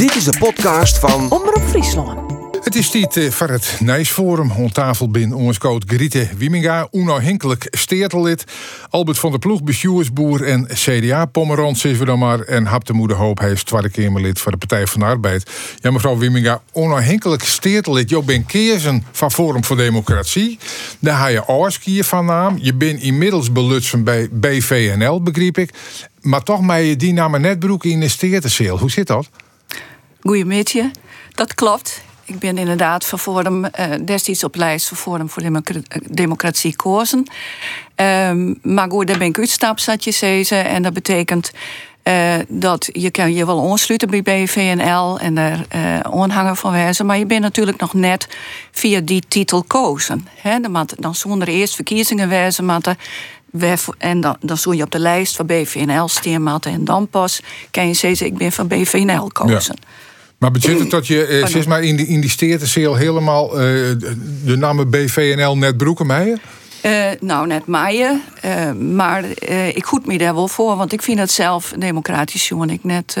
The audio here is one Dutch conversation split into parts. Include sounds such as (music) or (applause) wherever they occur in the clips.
Dit is de podcast van Omroep Friesland. Het is tijd eh, voor het Nijsforum. Om tafel bin ons coach Griete Wieminga, onafhankelijk steertelid. Albert van der Ploeg, bestuursboer en CDA-pommerans is we dan maar. En Hap de Moeder Hoop, hij is tweede Kamerlid voor de Partij van de Arbeid. Ja, mevrouw Wieminga, onafhankelijk steertelid. Jo ben keersen van Forum voor Democratie. Daar ga je Oorskier van naam. Je bent inmiddels belutsen bij BVNL, begreep ik. Maar toch mij je die naam net broek in de steertenseel. Hoe zit dat? Goeiemiddag, dat klopt. Ik ben inderdaad van Forum, eh, destijds op lijst van Forum voor Democra- Democratie kozen. Ehm, maar goed, daar ben ik uitstap, zat je zezen. En dat betekent eh, dat je kan je wel aansluiten bij BVNL en daar eh aanhanger van wezen. Maar je bent natuurlijk nog net via die titel kozen. Hè? Dan, moet- dan zonder eerst verkiezingen wezen. Maar de- en dan, dan zul je op de lijst van BVNL stemmen. En dan pas kan je zeggen, ik ben van BVNL kozen. Maar betekent het dat je, eh, zeg maar, in die, in die steertenseel helemaal eh, de, namen BVNL net broeken meijen? Eh, nou, net maaien. eh, maar ik goed me daar wel voor. Want ik vind het zelf democratisch jongen. Ik net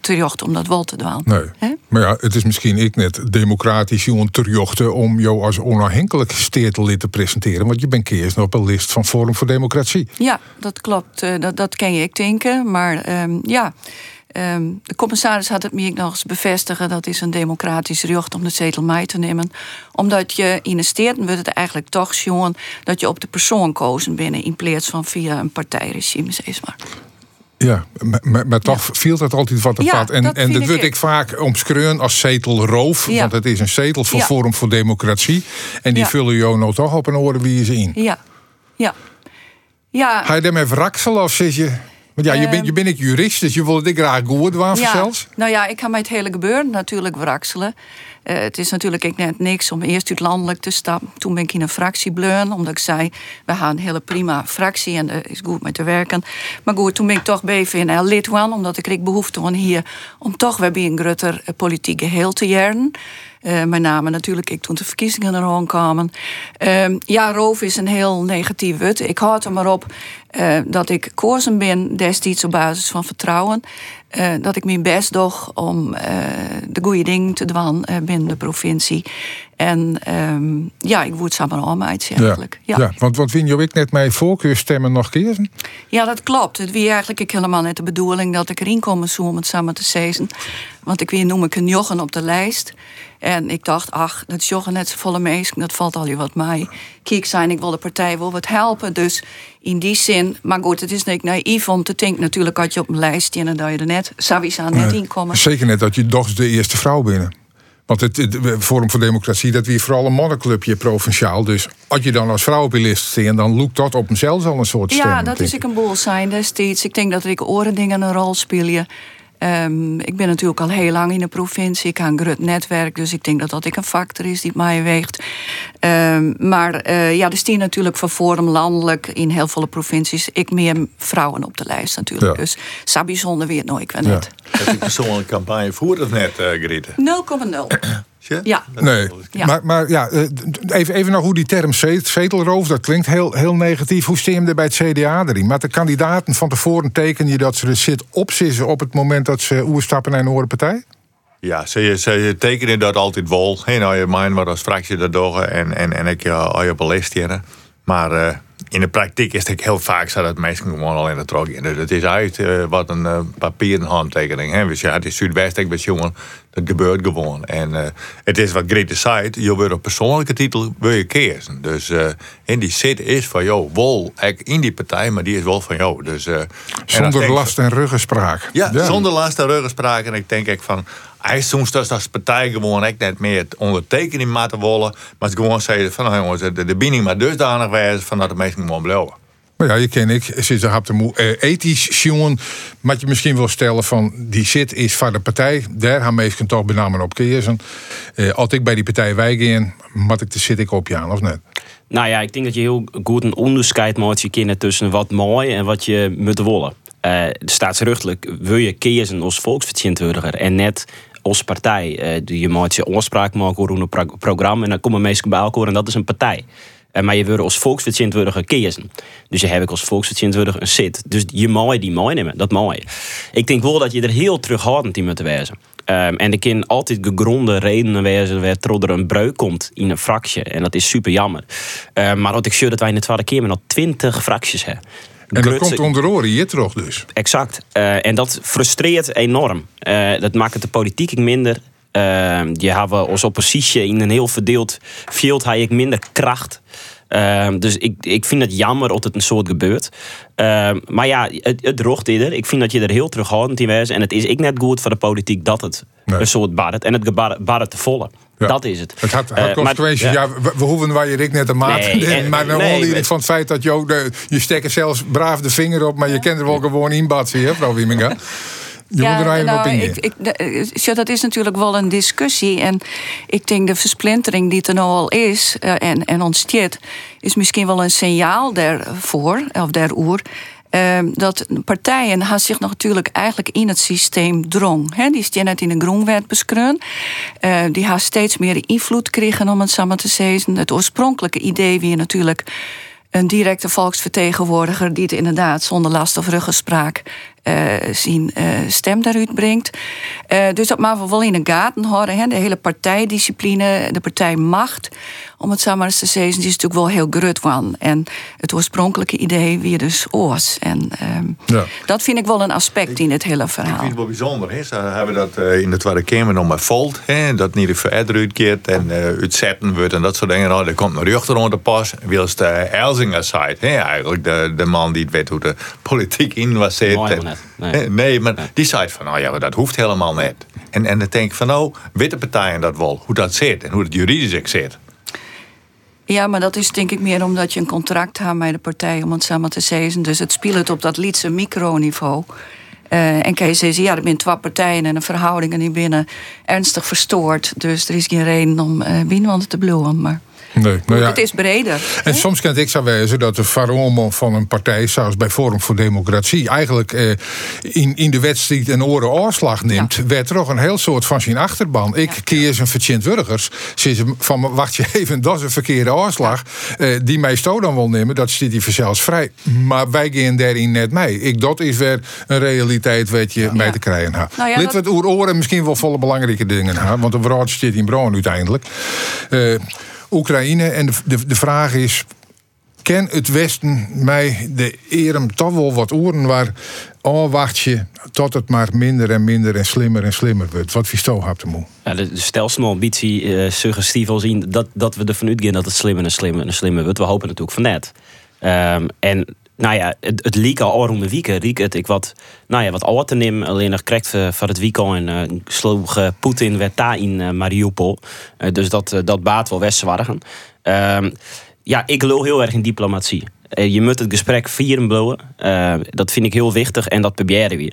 terjocht om dat wel te doen. Nee. Maar ja, het is misschien ik net democratisch jongen terjochten om jou als onafhankelijk steertelid te presenteren. Want je bent keers op een list van Forum voor Democratie. Ja, dat klopt. dat, dat ken je ik denken. Maar ehm, ja, ehm, de commissaris had het me ook nog eens bevestigen. Dat is een democratisch recht om de zetel mee te nemen. Omdat je in de steden wordt het eigenlijk toch jongen dat je op de persoon kozen binnen in plaats van via een partijregime, zeg maar. Ja, maar, maar, toch viel dat altijd wat te Ja. En dat en dat ik ook. ik vaak omschreven als zetelroof. Ja. Want het is een zetel voor. Forum voor Democratie. En die vullen jou nou toch op een oren wie ze in. Ja, ja. Ja, Ga je daarmee wrakselen of zit je... Want ja, je bent, je bent ik jurist, dus je wil het ik graag goed doen ja. zelfs. Nou ja, ik ga met het hele gebeuren natuurlijk wrakselen. Eh, het is natuurlijk ik net niks om eerst uit landelijk te stappen. Toen ben ik in een fractie bleun, omdat ik zei... we gaan een hele prima fractie en er is goed mee te werken. Maar goed, toen ben ik toch BVNL lid geworden... omdat ik kreeg behoefte aan hier om toch weer bij een groter eh, politiek geheel te jaren. Eh met name natuurlijk ik toen de verkiezingen er kwamen. Ehm, ja, roof is een heel negatief woord. Ik houd er maar op eh, dat ik kozen ben destijds op basis van vertrouwen. eh, dat ik mijn best doe om de goede dingen te doen binnen de provincie. En ehm, ja, ik word samen om uit eigenlijk. Ja. ja. want wat win je ik net mij voorkeurstemmen nog kiezen? Ja, dat klopt. Het was eigenlijk ik helemaal net de bedoeling dat ik erin kom zo om het samen te zezen. Want ik weer noem ik een joggen op de lijst. En ik dacht, ach, dat joggen net zo volle meest. Dat valt al je wat mij. Kijk zijn, ik wil de partij wel wat helpen. Dus in die zin, maar goed, het is niet naïef om te denken. Natuurlijk had je op een lijst staan en dat je er net, sowieso net in komen. Zeker net dat je toch de eerste vrouw binnen. Want het, het Forum voor Democratie, dat weer vooral een mannenclubje provinciaal. Dus als je dan als vrouw op je lijst staat, dan loekt dat op mezelf al een soort stem. Ja, dat is ik een boel zijn destijds. Ik denk dat ik orendingen een rol spelen. Ehm, ik ben natuurlijk al heel lang in de provincie. Ik heb een groot netwerk, dus ik denk dat dat ik een factor is die mij weegt. Ehm, maar eh, ja, er staan natuurlijk van Forum landelijk in heel veel provincies. Ik meer vrouwen op de lijst natuurlijk. Ja. Dus zo bijzonder weer nooit, ik weet Ja. net. Heb je persoonlijke campagne voert of net, eh Grete? 0,0. Ja. Nee, Ja. maar, maar ja, eh, even, even naar hoe die term zet- zetelroof, dat klinkt heel, heel negatief. Hoe stem je er bij het CDA erin? Maar de kandidaten van tevoren teken je dat ze er zit opzissen op het moment dat ze oerstappen naar een andere partij? Ja, ze, ze tekenen dat altijd wel. Hey, nou, je mijn wat als fractie dat doen en, en, en ik ja, al je op een lijst zetten. Maar eh, in de praktijk is het heel vaak zo dat mensen gewoon al in de trok in. Dus het is uit eh, wat een eh, papieren handtekening. Hè. Dus ja, het is Zuidwest, jongen, dat gebeurt gewoon. En eh, het is wat Grete zei, je wil op persoonlijke titel wil je kiezen. Dus en die zit is van jou, ik in die partij, maar die is wel van jou. Dus, en Zonder last en ruggenspraak. ja, zonder last en ruggenspraak. En ik denk ik van, hij soms dus als partij gewoon echt net meer het ondertekening moeten willen. Maar ze gewoon zeggen van, nou jongens, de, de binding maar dusdanig wijze van dat de mensen gewoon blijven. Maar ja, je ken ik, zit er de moe. eh, ethisch jongen, wat je misschien wil stellen van die zit is van de partij. Daar gaan mensen toch benamen op kiezen. Eh, als ik bij die partij wijk in, moet ik de zit ik op je aan of net? Nou ja, ik denk dat je heel goed een onderscheid maakt je kinderen tussen wat mooi en wat je moet willen. Eh staatsrechtelijk wil je kiezen als volksvertegenwoordiger en net als partij. Eh, je maakt je afspraak maken over een pro- programma en dan komen mensen bij elkaar en dat is een partij. Uh, maar je wordt als volksvertegenwoordiger kiezen. Dus je hebt ik als volksvertegenwoordiger een zit. Dus je mooi die mooi nemen, dat mooi. Ik denk wel dat je er heel terughoudend in moet wezen. Um, en er kan altijd gegronde redenen wezen waar er een breuk komt in een fractie. En dat is super jammer. Uh, maar wat ik zie dat wij in de tweede keer nog 20 fracties hebben. En dat komt onder oren hier toch dus? Exact. Uh, en dat frustreert enorm. Uh, dat maakt het de politiek minder. Uh, je hebt als oppositie in een heel verdeeld veld heb ik minder kracht. Uh, dus ik, ik vind het jammer dat het een soort gebeurt. Uh, maar ja, het, het ieder. Ik vind dat je er heel terughoudend in was. En het is ik net goed voor de politiek dat het nee. een soort barret. En het barret te volle. Ja. Dat is het. Het had, had uh, consequenties. Maar, ja. ja. we, we hoeven waar je ik net een maat. Nee, en, maar dan nee, nee, van het feit dat je ook de, je steekt zelfs braaf de vinger op, maar je kent er wel gewoon inbatsen, hè, mevrouw Wieminga. (laughs) Je ja, moet er nou, op in. Ik, ik, ja, dat is natuurlijk wel een discussie. En ik denk de versplintering die er nou al is uh, en, en ontsteert, is misschien wel een signaal daarvoor, of daaroer. Uh, dat partijen haar zich natuurlijk eigenlijk in het systeem drong. Die is net in de groenwet beschreven. Uh, die haar steeds meer invloed kregen, om het samen te zeggen. Het oorspronkelijke idee wie natuurlijk een directe volksvertegenwoordiger die het inderdaad zonder last of ruggespraak uh, zijn uh, stem daaruit brengt. Uh, dus dat maar wel in de gaten houden. De hele partijdiscipline, de partijmacht, om het zo maar eens te zeggen, die is natuurlijk wel heel grut van. En het oorspronkelijke idee weer dus oors. En um, ja. dat vind ik wel een aspect in het hele verhaal. Ik vind het wel bijzonder. Hè? Ze hebben dat in de Tweede Kamer nog maar volt. Hè? Dat niet verder uitkeert en uh, uitzetten wordt en dat soort dingen. Nou, er komt een rechter onder de pas. Wils de Elzinger side. Hè? Eigenlijk de, de man die het weet hoe de (laughs) politiek in was zit. Nee. nee. maar die zei van, nou ja, dat hoeft helemaal niet. En, en dan denk ik van, nou, witte partijen dat wel. Hoe dat zit en hoe het juridisch zit. Ja, maar dat is denk ik meer omdat je een contract hebt met de partij om het samen te zeggen. Dus het speelt op dat liedse microniveau. Uh, en kan je ja, er zijn twee partijen en de verhoudingen die binnen ernstig verstoord. Dus er is geen reden om uh, te bloeien. Maar Nee, nou ja. Het is breder. En soms kan ik zou wijzen dat de farom van een partij, zoals bij Forum voor Democratie, eigenlijk eh, in, in de wedstrijd een oren oorslag neemt, ja. werd er nog een heel soort van zijn achterban. Ik ja. keer zijn vertjent burgers. Ze van wacht je even, (laughs) dat is een verkeerde oorslag. Eh, die mij sto dan wel nemen, dat zit die zelfs vrij. Maar wij gaan daarin net mee. Ik, dat is weer een realiteit wat je mee te krijgen hebt. Nou Lid wat oer oren misschien wel volle belangrijke dingen. Ha? Want de wraad zit in Broon uiteindelijk. Uh, Oekraïne. En de, de, vraag is. Ken het Westen mij de erem toch wel wat oren waar oh, wacht je tot het maar minder en minder en slimmer en slimmer wordt. Wat Visto hebt moe. Ja, de, stelselambitie uh, suggestief al zien dat, dat we ervan uitgaan dat het slimmer en slimmer en slimmer wordt. We hopen natuurlijk van net. Um, en nou ja, het, het al rond de weekend. Riek het ik wat, nou ja, wat ouder te nemen. Alleen nog krijgt van het weekend en uh, sloeg uh, Poetin werd daar in uh, Mariupol. dus dat, dat baat wel westzwargen. Ehm, ja, ik lul heel erg in diplomatie. Eh, je moet het gesprek vieren blowen. Dat vind ik heel wichtig en dat proberen we.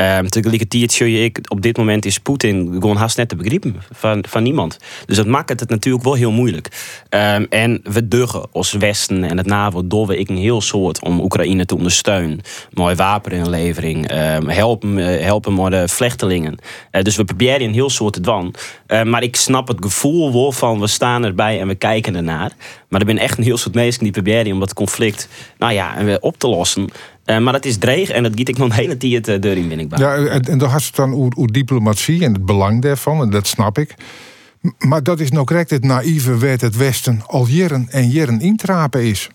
Uh, tegelijkertijd zie je ik, op dit moment is Poetin gewoon haast net te begrijpen van, van niemand. Dus dat maakt het natuurlijk wel heel moeilijk. Um, en we duggen als Westen en het NAVO dollen ik een heel soort om Oekraïne te ondersteunen. Mooi wapeninlevering, um, helpen, helpen met de vluchtelingen. Uh, dus we proberen een heel soort te doen. maar ik snap het gevoel wel van we staan erbij en we kijken ernaar. Maar er zijn echt een heel soort mensen die proberen om dat conflict nou ja, op te lossen. Uh, maar dat is dreig en dat giet ik nog hele tijd uh, deur in, ben ik Ja, en, en dan had het dan over, diplomatie en het belang daarvan, en dat snap ik. Maar dat is nou correct het naïeve werd het Westen al jaren en jaren intrapen is.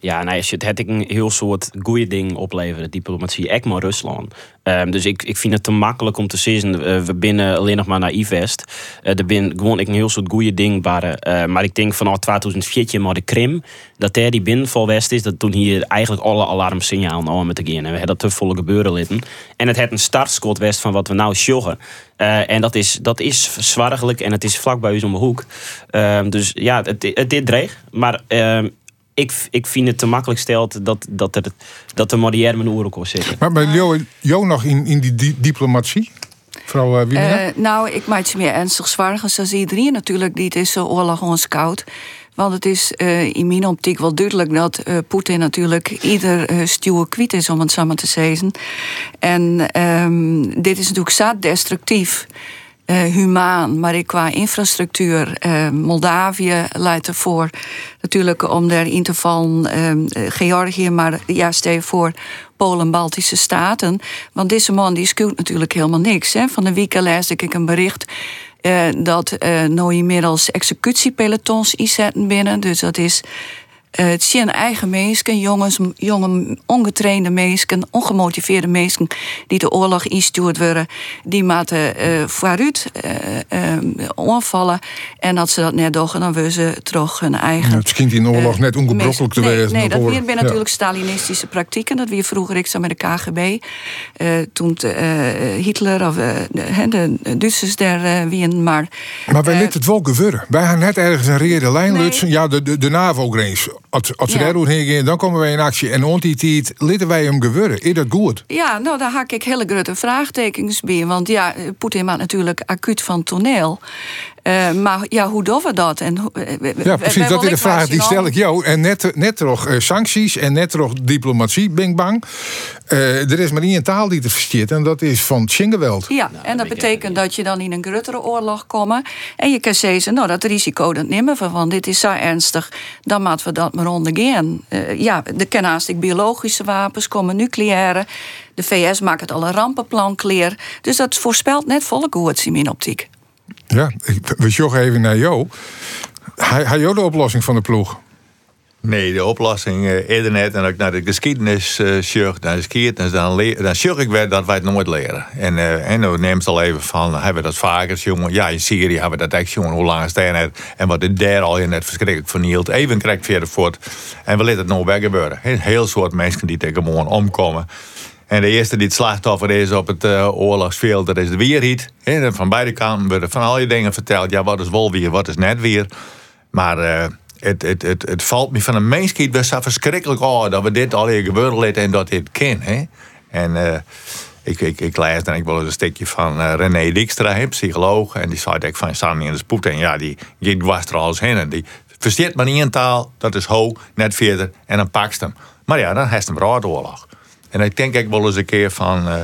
Ja, nou, het had ik een heel soort goede ding opleveren, diplomatie, ek maar Rusland. Um, dus ik, ik vind het te makkelijk om te zeggen, uh, we binnen alleen nog maar naar Ivest. Uh, er ben gewoon ik een heel soort goede ding waren. Uh, maar ik denk vanaf 2014 maar de Krim, dat daar die binnenval West is, dat toen hier eigenlijk alle alarmsignalen al met te gaan. En we dat te volle gebeuren litten. En het had een startschot West van wat we nou sjoggen. en dat is, dat is zwargelijk en het is vlak bij ons om de hoek. Ehm, dus ja, het, het dit dreig. Maar ehm, ik, ik vind het te makkelijk stelt dat, dat, er, dat de moderne mijn oren kon zitten. Maar bij jou, nog in, in die diplomatie? Mevrouw uh, nou, ik maak het meer ernstig zwaar. Zoals iedereen natuurlijk, die het is oorlog ons koud. Want het is uh, in mijn optiek wel duidelijk dat uh, Poetin natuurlijk ieder uh, stuwe kwiet is, om het samen te zeggen. En um, dit is natuurlijk zo destructief. Uh, humaan, maar qua infrastructuur. Uh, Moldavië leidt ervoor natuurlijk om daarin te vallen. Uh, Georgië, maar ja, stel voor Polen, Baltische Staten. Want deze man die schuwt natuurlijk helemaal niks. Hè. Van de week lees ik een bericht dat uh, inmiddels executiepelotons inzetten binnen. Dus dat is uh, het zijn eigen mensen, jongens, jonge, ongetrainde mensen, ongemotiveerde mensen die de oorlog instuurd worden, die moeten uh, vooruit uh, onvallen. En als ze dat net doen, dan willen ze terug hun eigen. het schijnt in de oorlog net ongebrokkelijk te wezen. Nee, dat weer natuurlijk ja. Stalinistische praktijken. Dat weer vroeger ik met de KGB. toen Hitler of de, Duitsers daar wie maar. Maar wij lieten het wel gebeuren. Wij gaan net ergens een reële lijn nee. Ja, de, de, de NAVO-grens als, als ze ja. daar heen dan komen wij in actie. En ont die tijd litten wij hem gebeuren. Is dat goed? Ja, nou, daar hak ik hele grote vraagtekens bij. Want ja, Poetin maakt natuurlijk acuut van toneel. Uh, maar ja, hoe doen we dat? En, uh, ja, precies, dat is de vraag die stel ik jou. En net, net nog uh, sancties en net nog diplomatie, bing bang. er is maar één taal die te versteert en dat is van Schingeweld. Ja, nou, en dat betekent dat je dan in een gruttere oorlog komt. En je kan zeggen, nou dat risico dat nemen we, want dit is zo ernstig. Dan moeten we dat maar ondergaan. ja, de kennen biologische wapens, komen nucleaire. De VS maakt het al een rampenplan clear. Dus dat voorspelt net volk hoe het in mijn optiek. Ja, we joggen even naar jou. Hij jou de oplossing van de ploeg? Nee, de oplossing uh, eerder net. En ik naar de geschiedenis uh, naar de geschiedenis, dan, dan ik weer dat wij het nooit leren. En, uh, en dan neemt al even van, hebben we dat vaker, jongen? Ja, in Syrië hebben we dat echt, jongen, hoe lang is het net? En wat de daar al in net verschrikkelijk vernield. Even krijg verder voort. En we laten het nog weer gebeuren. Een heel soort mensen die tegen gewoon omkomen. En de eerste die het slachtoffer is op het uh, oorlogsveld, dat is de weerhiet. Van beide kanten worden van al die dingen verteld. Ja, wat is wel weer, wat is net weer. Maar uh, het, het, het, het valt me van een mensheid best verschrikkelijk oh, dat we dit al hier gebeuren en dat dit kan. En uh, ik, ik, ik lees dan ik wel eens een stukje van René Dijkstra, psycholoog. En die zei ik van Sami in de spoed. En ja, die, die was er alles heen. En die versteert maar niet een taal, dat is ho, net verder. En dan pakst hem. Maar ja, dan heeft hem oorlog. En ik denk ik wel eens een keer van. Uh,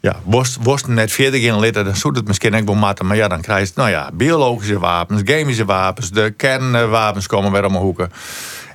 ja, worst, worst net verder gaan litten, dan zou het misschien ook wel matten. Maar ja, dan krijg je, nou ja, biologische wapens, chemische wapens, de kernwapens komen weer om hoeken.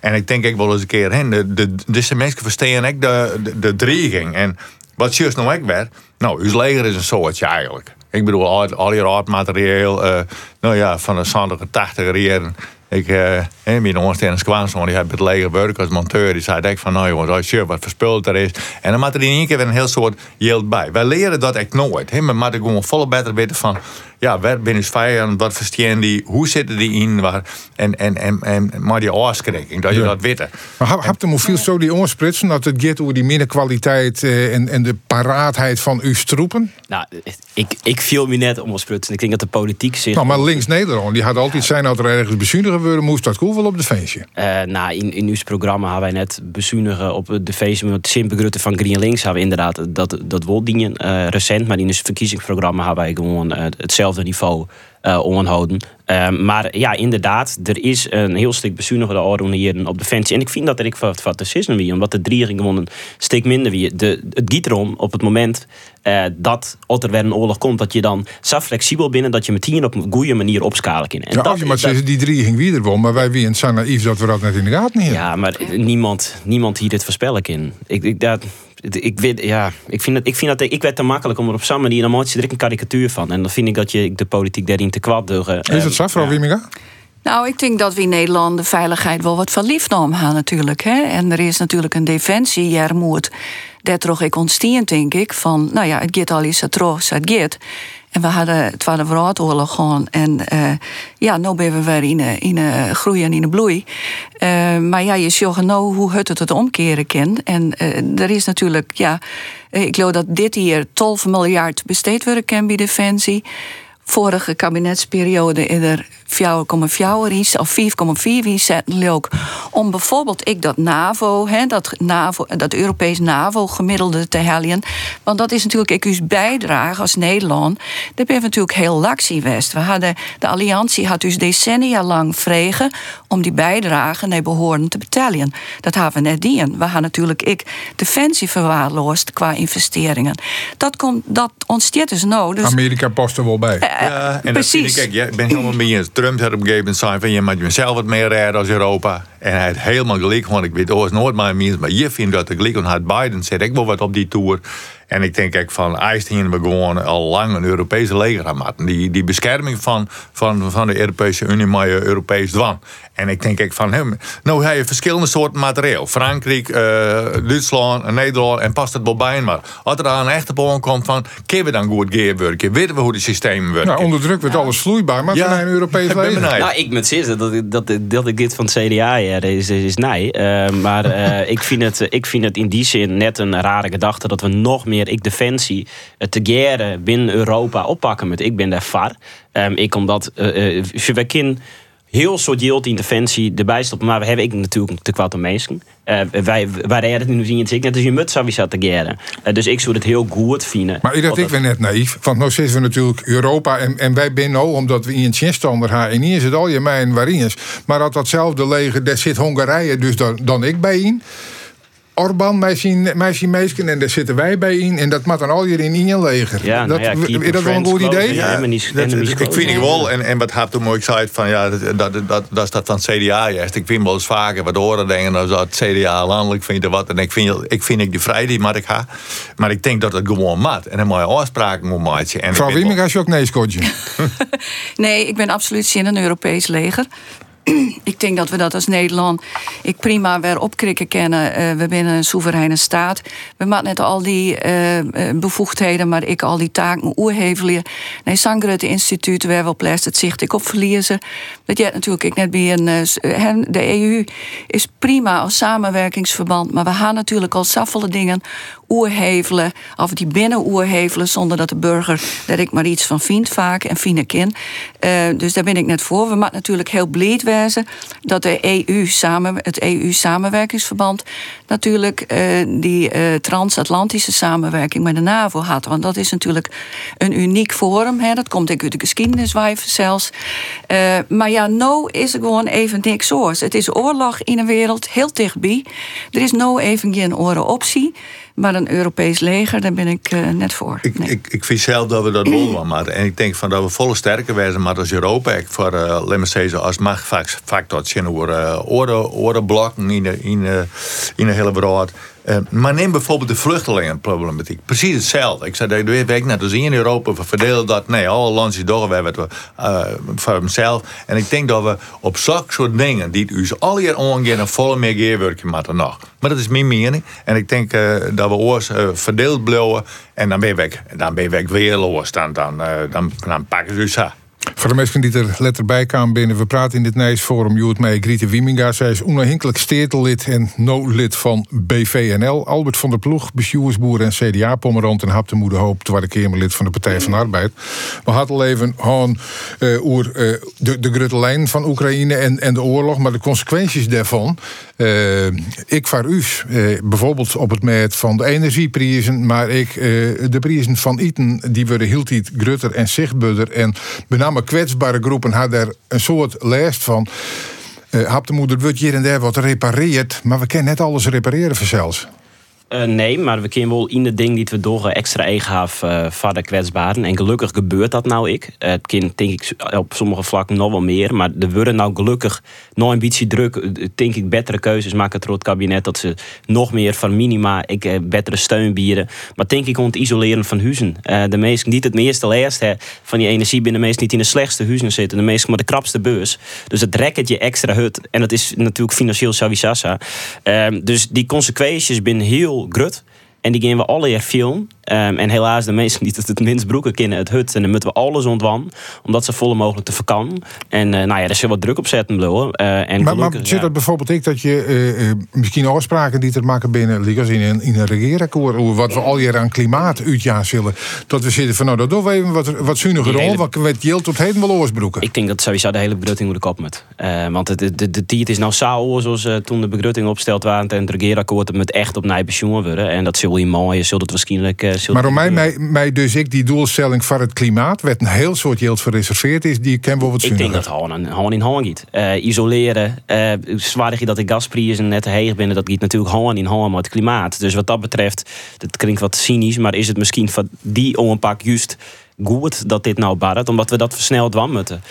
En ik denk ik wel eens een keer, hè, de, de, deze mensen verstaan ik de, de, dreiging. En wat juist nou ik werd, nou, uw leger is een soortje eigenlijk. Ik bedoel, al, al je materieel, uh, nou ja, van de 70 80 jaren ik, uh, mijn ondersteuners kwamen zo, die hebben het leger werk als monteur. Die zei ik van, nou jongens, als je wat verspuld er is. En dan maakt er in één keer weer een heel soort yield bij. Wij leren dat echt nooit. He, maar ik gewoon volle beter weten van, ja, waar binnen vijand, wat verstaan die, hoe zitten die in, waar, en, en, en, en maar die afschrikking, dat je dat weet. Maar heb je veel zo die oorspritsen, dat het gaat over die middenkwaliteit uh, en, en de paraatheid van uw stroepen? Nou, ik, ik viel me net om sprutsen. Ik denk dat de politiek zich... Nou, maar links-Nederland, die had altijd zijn dat er ergens bezuinigen worden, moest dat wel op de feestje. Uh, nou, in, in uw programma hebben wij net bezuinigen op de feestje met Simpe Grutte van Green Links hebben we inderdaad dat, dat wel dingen uh, recent, maar in het verkiezingsprogramma hebben wij gewoon hetzelfde niveau uh, onhouden. Uh, maar ja, inderdaad, er is een heel stuk bezuinigde orde hier op Defensie. En ik vind dat er ik wat, wat sissen wie, omdat de drie gewoon een stuk minder wie. De, het erom op het moment uh, dat er weer een oorlog komt, dat je dan zo flexibel binnen dat je meteen op een goede manier opschalen kan. En ja, dat, je maar dat, die drie ging weer wel, maar wij wie zijn naïef dat we dat net in de gaten hebben. Ja, maar niemand, niemand hier dit voorspellen kan. Ik, ik, dat, ik, weet, ja, ik, vind dat, ik vind dat ik werd te makkelijk om er op zo'n manier dan maak je er een karikatuur van. En dan vind ik dat je de politiek daarin te kwad duggen. Is het zo, mevrouw ja. Nou, ik denk dat we in Nederland de veiligheid wel wat van lief hebben natuurlijk. Hè? En er is natuurlijk een defensie, moet dat toch ik ontstien, denk ik. Van, nou ja, het gaat al eens terug, het gaat. En we hadden het Tweede Wereldoorlog gewoon. En uh, ja, nu ben we weer in, in uh, groei en in de bloei. Uh, maar ja, je ziet nou hoe het het omkeren kan. En er is natuurlijk, ja, ik geloof dat dit jaar 12 miljard besteed worden kan bij Defensie vorige kabinetsperiode in er 4,4 of 4,4 zetten ook om bijvoorbeeld ik dat NAVO, hè, dat, NAVO, dat Europees NAVO-gemiddelde te halen. Want dat is natuurlijk ik uw bijdrage als Nederland. Dat ben natuurlijk heel laxie west. We hadden, de alliantie had dus decennia lang vregen om die bijdrage naar behoren te betalen. Dat hebben we net dien. We hadden natuurlijk ik defensie verwaarloosd qua investeringen. Dat, komt, dat ontsteert dus nou. Dus, Amerika past er wel bij. Ja, en precies. Dat vind ik, kijk, ja, ik ben helemaal mee eens. Trump had op een gegeven moment van je moet jezelf wat meer redden als Europa. En hij had helemaal gelijk, want ik weet ooit nooit mijn mensen, maar je vindt dat ik gelijk, want had Biden zegt ik wil wat op die tour. En ik denk ik van, IJsdien we gewoon al lang een Europese leger aan maken. Die, die bescherming van, van, van de Europese Unie met je Europees dwang. En ik denk ik van hem, nou heb je verschillende soorten materiaal. Frankrijk, eh, Duitsland, Nederland en past het wel bij. Maar als er aan een echte boom komt van, kunnen we dan goed gaan werken? Weten we hoe de systemen werken? Nou, onder druk wordt alles vloeibaar, maar Ja, een Europees leger. Nou, ik moet zeggen dat, dat, dat ik dit van het CDA ja, is, is, is nee. Eh, maar eh, (laughs) ik, vind het, ik vind het in die zin net een rare gedachte dat we nog meer ik defensie eh, te binnen Europa oppakken met. Ik ben daar var. Ehm, ik omdat eh, eh, we kunnen heel soort yield in defensie erbij stoppen, maar we hebben ik natuurlijk te kwart mensen. Eh, wij wij het nu zien het ik net als je mut zou te geren. Eh, dus ik zou het heel goed vinden. Maar ik dacht, ik ben net naïef. Want nu zitten we natuurlijk Europa en, en wij zijn nou, omdat we in een tjenstander gaan. En hier is het al je mijn waarin is. Maar dat datzelfde leger, daar zit Hongarije dus dan, dan ik bij in. Orbán, mij zien, mij zien meesken en daar zitten wij bij in. En dat moet dan al hier in één leger. Ja, dat, nou ja, is dat wel een goed idee? Ja. enemies- dat, enemies ik vind ik wel, en, en wat toen mooi gezegd van ja, dat, dat, dat, dat is dat van het CDA juist. Ik vind wel eens vaker wat horen denken als dat het CDA landelijk vindt of wat. En ik vind, ik vind ik die vrijheid, maar ik ga. Maar ik denk dat het gewoon mat. En een mooie afspraken moet maken. Mevrouw Wieming, als je ook nee scotje. (laughs) Nee, ik ben absoluut zin in een Europees leger. (clears throat) ik denk dat we dat als Nederland ik prima weer opkrikken kennen. Eh, we zijn een soevereine staat. We maken net al die eh, eh, bevoegdheden, maar ik al die taken oerhevelen. Nee, Sangrute Instituut, waar wel plest het zicht ik op verliezen. Dat jij natuurlijk ik net bij een. de EU is prima als samenwerkingsverband, maar we gaan natuurlijk al saffele dingen oerhevelen, of die binnen oerhevelen, zonder dat de burger daar ik maar iets van vindt vaak en vind in. Eh, dus daar ben ik net voor. We moeten natuurlijk heel blij wezen dat de EU samen, het EU-samenwerkingsverband natuurlijk eh, die eh, transatlantische samenwerking met de NAVO had. Want dat is natuurlijk een uniek forum. Hè. Dat komt ik uit de geschiedeniswijven zelfs. Maar ja, nou is er gewoon even niks oors. Het is oorlog in een wereld, heel dichtbij. Er is nou even geen oren optie. Maar een Europees leger, daar ben ik eh, net voor. Ik, Nee. ik, ik vind zelf dat we dat wel wel maken. En ik denk van dat we volle sterker wezen maar als Europa. Ik voor uh, als machtfactor zien over uh, oren, orenblokken in de, in, de, in de hele wereld. Uh, maar neem bijvoorbeeld de vluchtelingenproblematiek. Precies hetzelfde. Ik zei, dat weet ik net in Europa. We verdelen dat. Nee, alle landen door we hebben uh, voor hemzelf. En ik denk dat we op zulke soort dingen, die u al hier ongeveer een volle meer geerwerken moeten nog. Maar dat is mijn mening. En ik denk uh, dat we oors verdeeld blijven. En dan ben je weg. Dan ben weg weer. Dan, dan, pakken ze. Voor de mensen die er letter bij kwamen binnen, we praten in dit Nijsforum Joet mee Griete Wieminga. Zij is onafhankelijk steertellid en no-lid van BVNL. Albert van der Ploeg, bestuursboer en CDA-pommerant en Hap de Moederhoop, tweede Kamerlid van de Partij van Arbeid. We hadden al even uh, oer, uh, de, de grote van Oekraïne en, en de oorlog, maar de consequenties daarvan. Uh, ik vaar u, bijvoorbeeld op het met van de energieprijzen, maar ik de prijzen van eten, die worden hield grutter en zichtbaarder en met name kwetsbare groepen had daar een soort lijst van. Uh, Hap de moeder wordt hier en daar wat repareerd, maar we kunnen net alles repareren vanzelfs. Uh, nee, maar we kunnen wel in de ding die we door extra eigaf uh, voor de kwetsbaren. En gelukkig gebeurt dat nou ik. Uh, het kind denk ik op sommige vlakken nog wel meer. Maar er worden nou gelukkig nog een druk. Denk ik betere keuzes maken door het kabinet. Dat ze nog meer van minima, ik, betere steun bieden. Maar denk ik om het isoleren van huizen. de meesten niet het meeste hè, van die energie binnen de meesten niet in de slechtste huizen zitten. De meesten maar de krapste beurs. Dus het rekt je extra hut. En dat is natuurlijk financieel savisassa. dus die consequenties binnen heel grut. En die gaan we alle jaar filmen. Um, en helaas, de mensen die het het minst broeken kennen, het hut. En dan moeten we alles ontwan. Omdat ze volle mogelijk te vakantie. En uh, nou ja, daar zul wat druk op zetten. Uh, en maar, maar zit ja. dat bijvoorbeeld ik dat je uh, misschien afspraken die te maken binnen Ligas in een, in een regeerakkoord. Wat we al jaar aan klimaat uitjaar zullen. Dat we zitten van nou, dat doen we even wat, wat zuiniger hele... Wat we het tot heden wel oorsbroeken. Ik denk dat sowieso de hele begrutting moet kop met. want de, de, de, de is nou saal zoals toen de begrutting opgesteld waren. En het regeerakkoord met echt op pensioen worden. En dat zul je mooi, zult het waarschijnlijk. Maar om mij, mij, mij dus ik die doelstelling van het klimaat, werd een heel soort yield gereserveerd is, die ken wel wat Ik denk dat gewoon, gewoon in hand gaat. Uh, isoleren, uh, zwaar je dat de gasprijzen net te heeg binnen, dat gaat natuurlijk gewoon in hand met het klimaat. Dus wat dat betreft, dat klinkt wat cynisch, maar is het misschien van die onpak juist goed dat dit nou barret, omdat we dat versneld dwan moeten.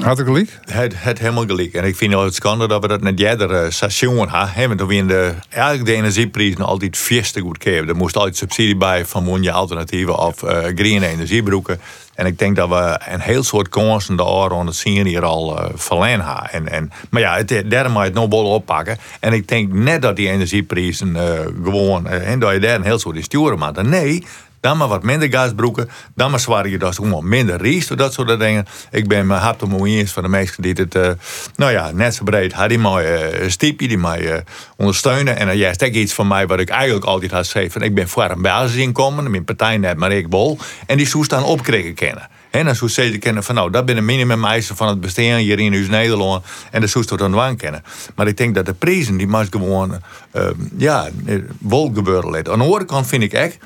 Had ik gelijk? Het, het helemaal gelijk. En ik vind het schande dat we dat net jeder uh, station hebben. Want we in de, eigenlijk de energieprijzen altijd vierste goed geven. Er moest altijd subsidie bij van je alternatieven of uh, green energiebroeken. En ik denk dat we een heel soort kansen daar aan het zien hier al uh. En, en, maar ja, het, derde moet je het nog wel oppakken. En ik denk net dat die energieprijzen gewoon, en dat je daar een heel soort sturen maakt. Nee, dan maar wat minder gasbroeken. Dan maar zwaar je dus gewoon minder riest. Dat soort dingen. Ik ben me hard om eens van de meesten die het, uh, nou ja, net zo breed had die uh, stiepje, die mij uh, ondersteunen. En juist ook iets van mij wat ik eigenlijk altijd had gezegd. Ik ben voor een basisinkomen. Mijn partij net maar ik bol. En die zoest dan opkrikken kennen. En zoest ze kennen van nou, dat ben een minimumeisen van het bestaan hier in uw Nederland. En dat zoest dan waan kennen. Maar ik denk dat de prijzen, die moet gewoon, uh, ja, wel gebeuren. Aan de andere vind ik echt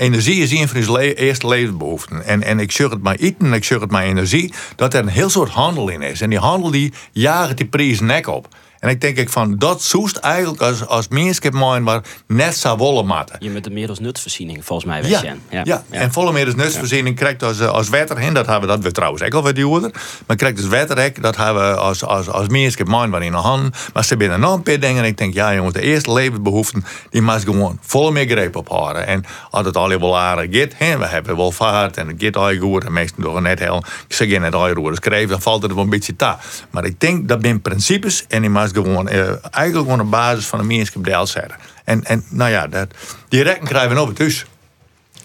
energie is een van zijn eerste levensbehoeften. En, en ik zeg het maar eten en ik zeg het maar energie, dat er een heel soort handel in is. En die handel die jaagt die prijs nek op. En ik denk ik van, dat zoest eigenlijk als, als mensen mijn maar net zou willen matten. Je met de meer als nutsvoorziening, volgens mij. Ja, ja, ja, ja. en volle meer als nutsvoorziening krijgt als, als wetter, dat hebben we, dat we trouwens ook al wat duurder. Maar krijgt als wetter, dat hebben we als, als, als mensen maar in de hand. Maar ze binnen nog een paar dingen en ik denk, ja jongens, de eerste levensbehoeften, die moet gewoon volle meer greep op houden. En als het al wel aardig gaat, we hebben wel vaart en het gaat al goed en meestal door net heel, ik zeg je net al roeren schrijven, dan valt het wel een beetje ta. Maar ik denk dat zijn principes en die gewoon, uh, eigenlijk gewoon op basis van een menselijke deel zetten. En, en nou ja, dat, die rekken krijgen we op het huis.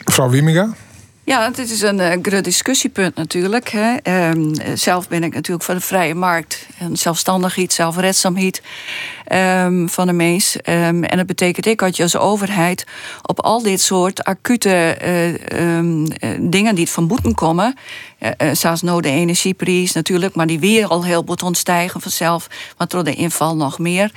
Mevrouw Wieminga? Ja, dit is een uh, groot discussiepunt natuurlijk. Hè. Um, zelf ben ik natuurlijk voor de vrije markt. En zelfstandigheid, zelfredzaamheid um, van de mens. Um, en dat betekent ik dat je als overheid op al dit soort acute uh, dingen die van boeten komen. Uh, zoals nou de energieprijs natuurlijk, maar die weer al heel wat ontstijgen vanzelf. Want door de inval nog meer.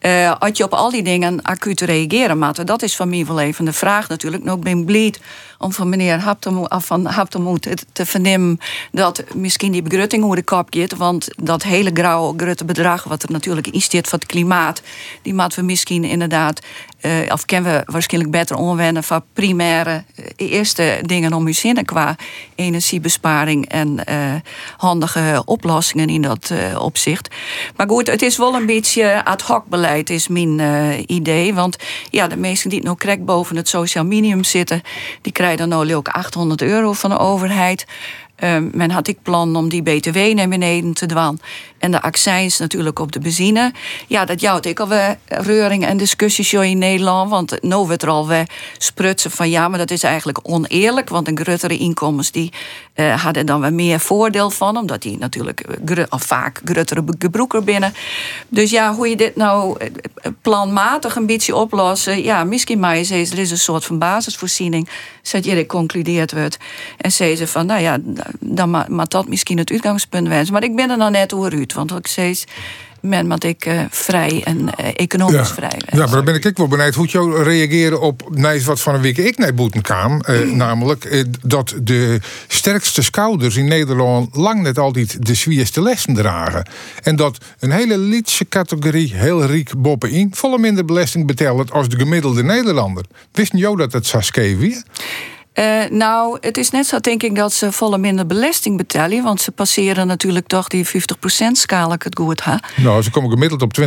Uh, als je op al die dingen acuut reageren moet. Dat is van mij wel even de vraag natuurlijk. Nou, ik ben blij om van meneer Haptemoet, van Haptemoet te vernemen dat misschien die begrutting hoe de kop. Want dat hele grauwe bedrag wat er natuurlijk in zit voor het klimaat, die moeten we misschien inderdaad, uh, of kennen we waarschijnlijk beter omwennen van primaire eerste dingen om u zinnen qua energiebesparing en uh, handige oplossingen in dat opzicht. Maar goed, het is wel een beetje ad hoc beleid, is mijn idee. Want ja, de mensen die nog krek boven het sociaal minimum zitten, die krijgen dan nou ook 800 euro van de overheid. Uh, men had ik plan om die BTW naar beneden te dwan. En de accijns natuurlijk op de benzine. Ja, dat jouwt ik alweer reuring en discussies in Nederland. Want nu wordt er alweer sprutsen van ja, maar dat is eigenlijk oneerlijk. Want een gruttere inkomens die uh, hadden dan weer meer voordeel van. Omdat die natuurlijk of vaak gruttere gebroeker binnen. Dus ja, hoe je dit nou planmatig een beetje oplossen. Ja, misschien maar je er is een soort van basisvoorziening. Zet je concludeerd wordt. En zei ze van, nou ja, dan mag dat misschien het uitgangspunt wensen. Maar ik ben er nou net over uit. Want ik zei men wat ik uh, vrij en uh, economisch ja. vrij Ja, maar dan ben ik ook wel benieuwd hoe jou reageren op nee, wat van een week ik naar boeten kwam. Uh, namelijk dat de sterkste schouders in Nederland lang net altijd de zwierste lessen dragen. En dat een hele liedse categorie, heel riek boppen in, volle minder belasting betalen als de gemiddelde Nederlander. Wist jou dat het zou weer? Uh, nou, het is net zo, denk ik, dat ze volle minder belasting betalen. Want ze passeren natuurlijk toch die 50% schaal, ik het goed ha. Nou, ze komen gemiddeld op 20%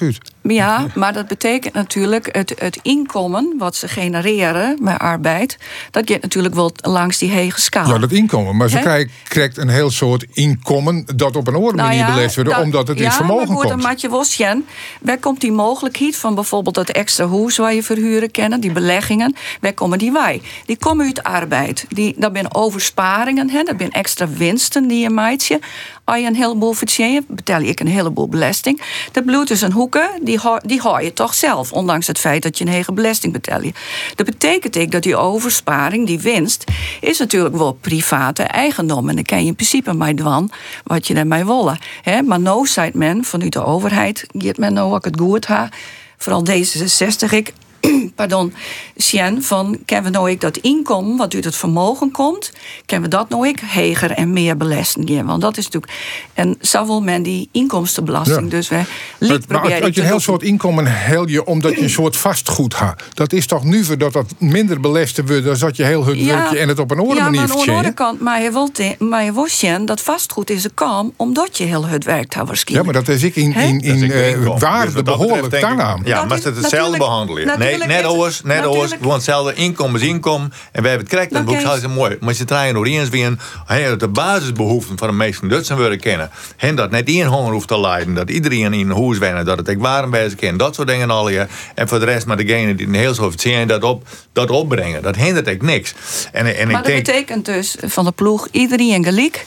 uit. Ja, maar dat betekent natuurlijk het, het inkomen wat ze genereren met arbeid. Dat gaat natuurlijk wel langs die hege schaal. Ja, dat inkomen. Maar ze krijgt, krijgt een heel soort inkomen dat op een andere nou manier ja, belast wordt, omdat het ja, in vermogen maar goed, komt. Ja, Matje Wosjen, waar komt die mogelijkheid van bijvoorbeeld dat extra huis waar je verhuren kennen, die beleggingen, waar komen die wij? Die komen uit arbeid. Die, dat zijn oversparingen, hè, dat zijn extra winsten die je maakt. Als je een heleboel verdient, betaal je een heleboel belasting. Dat bloed is een hoeken, die, die je toch zelf, ondanks het feit dat je een hege belasting betaalt. Dat betekent ook dat die oversparing, die winst, is natuurlijk wel private eigendom. En dan kan je in principe maar doen wat je ermee willen. Hè? Maar no men, vanuit de overheid, geeft men nou ook het goed ha. Vooral D66, ik pardon, zien van, kennen we nou ik dat inkomen wat uit het vermogen komt, kennen we dat nou ik heger en meer belasten? Want dat is natuurlijk, en zo wil men die inkomstenbelasting, Ja. dus we liet maar proberen als, als je een heel soort inkomen hel je omdat je een soort vastgoed hebt. Dat is toch nu voor dat dat minder belasten wordt dan dat je heel het werkje en het op een andere ja, manier maar aan de andere vertjeent. kant, maar je wilt, maar je wilt dat vastgoed is een kam omdat je heel het werkt Ja, waarschijnlijk. maar dat is ik in, in, in eh. Dus waarde dat behoorlijk daaraan. Ja, Dat maar is het hetzelfde natuurlijk- behandelen. Nee, natuurlijk net oors, net oors, natuurlijk- gewoon hetzelfde inkomen is inkomen. En we hebben het correct in boek, zo is mooi. Maar ze draaien nog eens weer de basisbehoeften van de meesten Dutsen willen kennen. En dat net één honger hoeft te leiden, dat iedereen in een huis wennen, dat het ik warm bij ze kent, dat soort dingen al je. En voor de rest maar degene die een heel zo zien dat op dat opbrengen. Dat hindert ik niks. En, en Maar ik dat denk, betekent dus van de ploeg iedereen gelijk.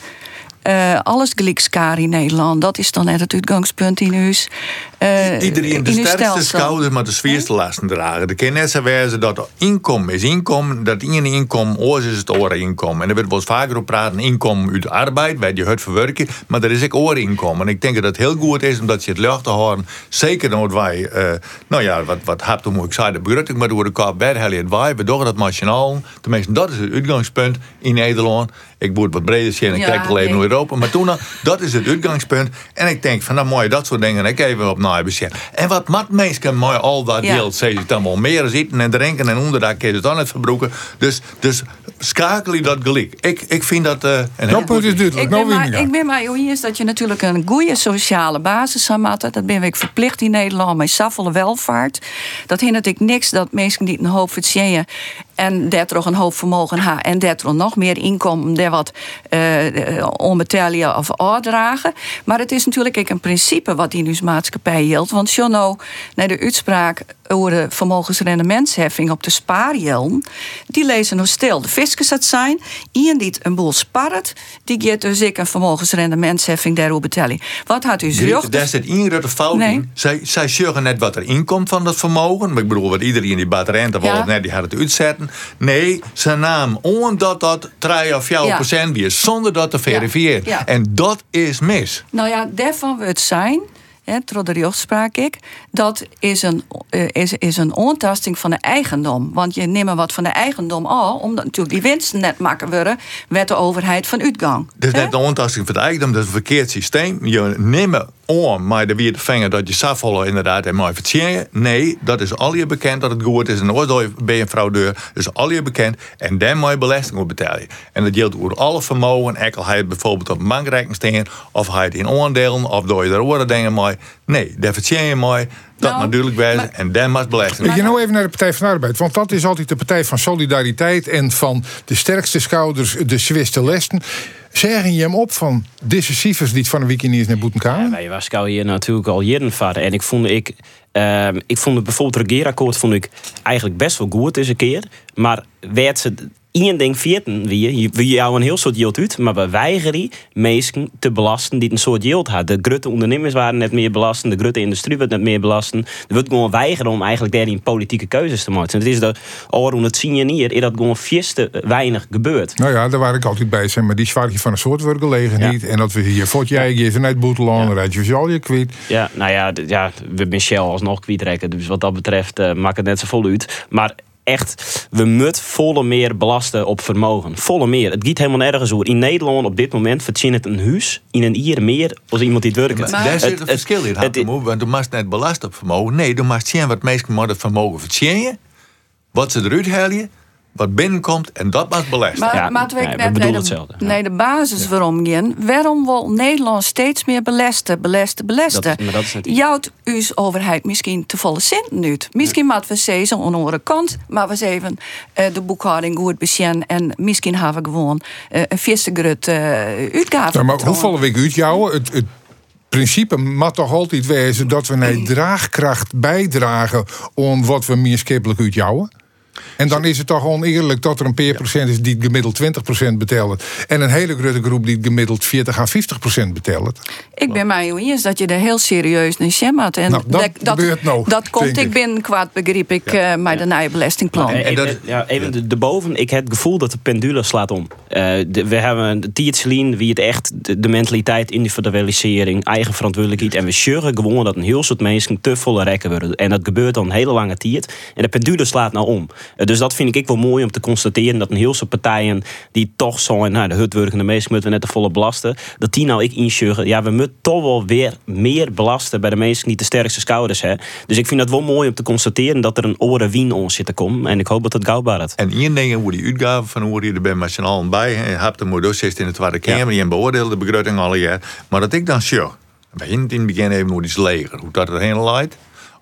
Eh, alles gelijk skaar in Nederland. Dat is dan net het uitgangspunt in huis. Eh, Iedereen de sterkste schouders maar de zwaarste lasten dragen. De zo wezen dat inkomen is inkomen. Dat ene inkomen oors is het oren inkomen. En er wordt wel eens vaker op praten. Inkomen uit de arbeid, bij die hut verwerken. Maar er is ook oren inkomen. En ik denk dat het heel goed is omdat je het lucht te houden. Zeker omdat wij, eh, nou ja, wat, wat hebt hoe moet ik zeggen, de begrutting maar door de bij het wij. We doen dat machinaal. Tenminste, dat is het uitgangspunt in Nederland. Ik moet wat breder zien en Ja, kijk wel even nee. naar Europa. Maar toen, dat is het uitgangspunt. En ik denk van, nou mooi, dat soort dingen. Ik even op naar bezien. En wat mat mensen mooi al dat Ja. deelt. Ze dan wel meer zitten en drinken en onderdak is het dan het verbroeken. Dus, dus schakel je dat gelijk. Ik, ik vind dat... eh een heel Dat punt is duidelijk. Ik Nou, ben, maar, ik ben maar joh, is dat je natuurlijk een goede sociale basis aan maakt. Dat ben ik verplicht in Nederland met saffele welvaart. Dat hindert ik niks dat mensen die een hoop verdienen en toch een hoop vermogen hebben en toch nog meer inkomen daar wat eh eh, onbetalen of uitdragen. Maar het is natuurlijk ook een principe wat in uw maatschappij geldt. Want Jono, naar de uitspraak over de vermogensrendementsheffing op de spaarjelm, die lezen nog stil. De fiscus dat zijn, iemand die een boel sparret, die geeft dus ik een vermogensrendementsheffing daarover betalen. Wat had u zucht? Daar zit één grote fout Nee. in. Zij, zij zeggen net wat er inkomt van dat vermogen. Maar ik bedoel, wat iedereen die wil Ja. of net, die gaat het uitzetten. Nee, ze naam omdat dat 3 of 4 Ja. procent is, zonder dat te verifiëren. Ja. En dat is mis. Nou ja, daarvan we het zijn, de rechtspraak ik, dat is een, eh, is, is een ontasting van de eigendom. Want je neemt wat van de eigendom al, omdat natuurlijk die winsten net makken worden, werd de overheid van uitgang. Dat is net de ontasting van het eigendom, dat is een verkeerd systeem. Je neemt om, maar de weer te vangen dat je safvallen inderdaad en mooi vertjeien. Nee, dat is al je bekend dat het goed is. En ooit ben je een fraudeur, dat is al je bekend. En dan moet je belasting op betalen. En dat geldt voor alle vermogen. Ekkel hij het bijvoorbeeld op bankrekening staan, of hij het in aandelen, of door je er andere dingen mee. Nee, daar vertjen je mooi. Dat Nou, natuurlijk wijzen. maar- En dan moet belasting. Ik ga nou even naar de Partij van de Arbeid. Want dat is altijd de partij van solidariteit en van de sterkste schouders, de zwiste lesten. Zeggen je hem op van decisievers die het van niet eens naar Boetenkamer? Ja, wij was hier natuurlijk al jaren vader. En ik vond, ik, ehm, ik vond het bijvoorbeeld het regeerakkoord vond ik eigenlijk best wel goed een keer. Maar werd ze één ding vierten wie we jou een heel soort yield uit, maar we weigeren mensen te belasten die een soort yield hadden. De grote ondernemers waren net meer belasten, de grote industrie werd net meer belasten. Er wordt gewoon weigeren om eigenlijk daarin politieke keuzes te maken. En het is de oren het zien je niet, is dat gewoon vierste weinig gebeurt. Nou ja, daar waar ik altijd bij zijn, maar die zwaartje van een soort wordt gelegen Ja. niet. En dat we hier voort jij je vanuit Boeteland, dan rijd je al je kwijt. Ja, nou ja, ja we Shell alsnog kwijtrekken. Dus wat dat betreft eh, maakt het net zo vol uit. Maar echt, we moeten volle meer belasten op vermogen. Volle meer. Het gaat helemaal nergens over. In Nederland op dit moment verdient het een huis in een jaar meer als iemand die het werkt. Maar daar Het- zit een verschil in, het- want je mag net belast op vermogen. Nee, je mag zien wat mensen met het vermogen verdienen, wat ze eruit halen, wat binnenkomt en dat mag belasten. Maar, Ja, maar nee, net de, hetzelfde, ja. nee, de basis waarom gaan. Waarom wil Nederland steeds meer belasten, belasten, belasten? Dat is- maar dat is het niet. Jouwt uw overheid misschien te volle centen uit. Misschien moeten we zeggen aan de andere kant, maar we eens even eh, de boekhouding goed bezien en misschien hebben we gewoon eh, een vieze groot uh, uitgave. Ja, maar hoe vallen we uit jou? Het, het principe mag toch altijd wezen dat we naar (clears throat) draagkracht bijdragen om wat we meer skippelijk uit jouwen? En dan is het toch oneerlijk dat er een peer procent is die het gemiddeld 20% betelt. En een hele grote groep die het gemiddeld 40 à 50% betelt. Ik ben mij eens dat je er heel serieus naar schemmert. En Nou, dat gebeurt nou, dat komt ik ik. binnen kwaad begrip ik eh met de nieuwe belastingplan. En, En dat- en- ja, even de- erboven, ik heb het gevoel dat de pendule slaat om. Eh, de- we hebben de Tietselien, wie het echt, de, de mentaliteit, individualisering, eigen verantwoordelijkheid. En we sjuggen gewoon dat een heel soort mensen te volle rekken worden. En dat gebeurt al een hele lange tijd. En de pendule slaat nou om. Eh, dus dat vind ik wel mooi om te constateren dat een heel soort partijen die toch zo, nou, de hutwerkende mensen moeten we net de volle belasten, dat die nou ik insjuggen. Ja, we moeten toch wel weer meer belasten bij de mensen die de sterkste schouders hebben. Dus ik vind dat wel mooi om te constateren dat er een oren wien ons zit te komen. En ik hoop dat het gauw baart. En één ding hoe die uitgaven van hoe je er bent met z'n allen bij. Je hebt de modus zit in de Tweede Kamer. Je beoordeelt de begroting alle jaar. Maar dat ik dan sure. Begin in het begin even hoe die is leger. Hoe dat erheen leidt.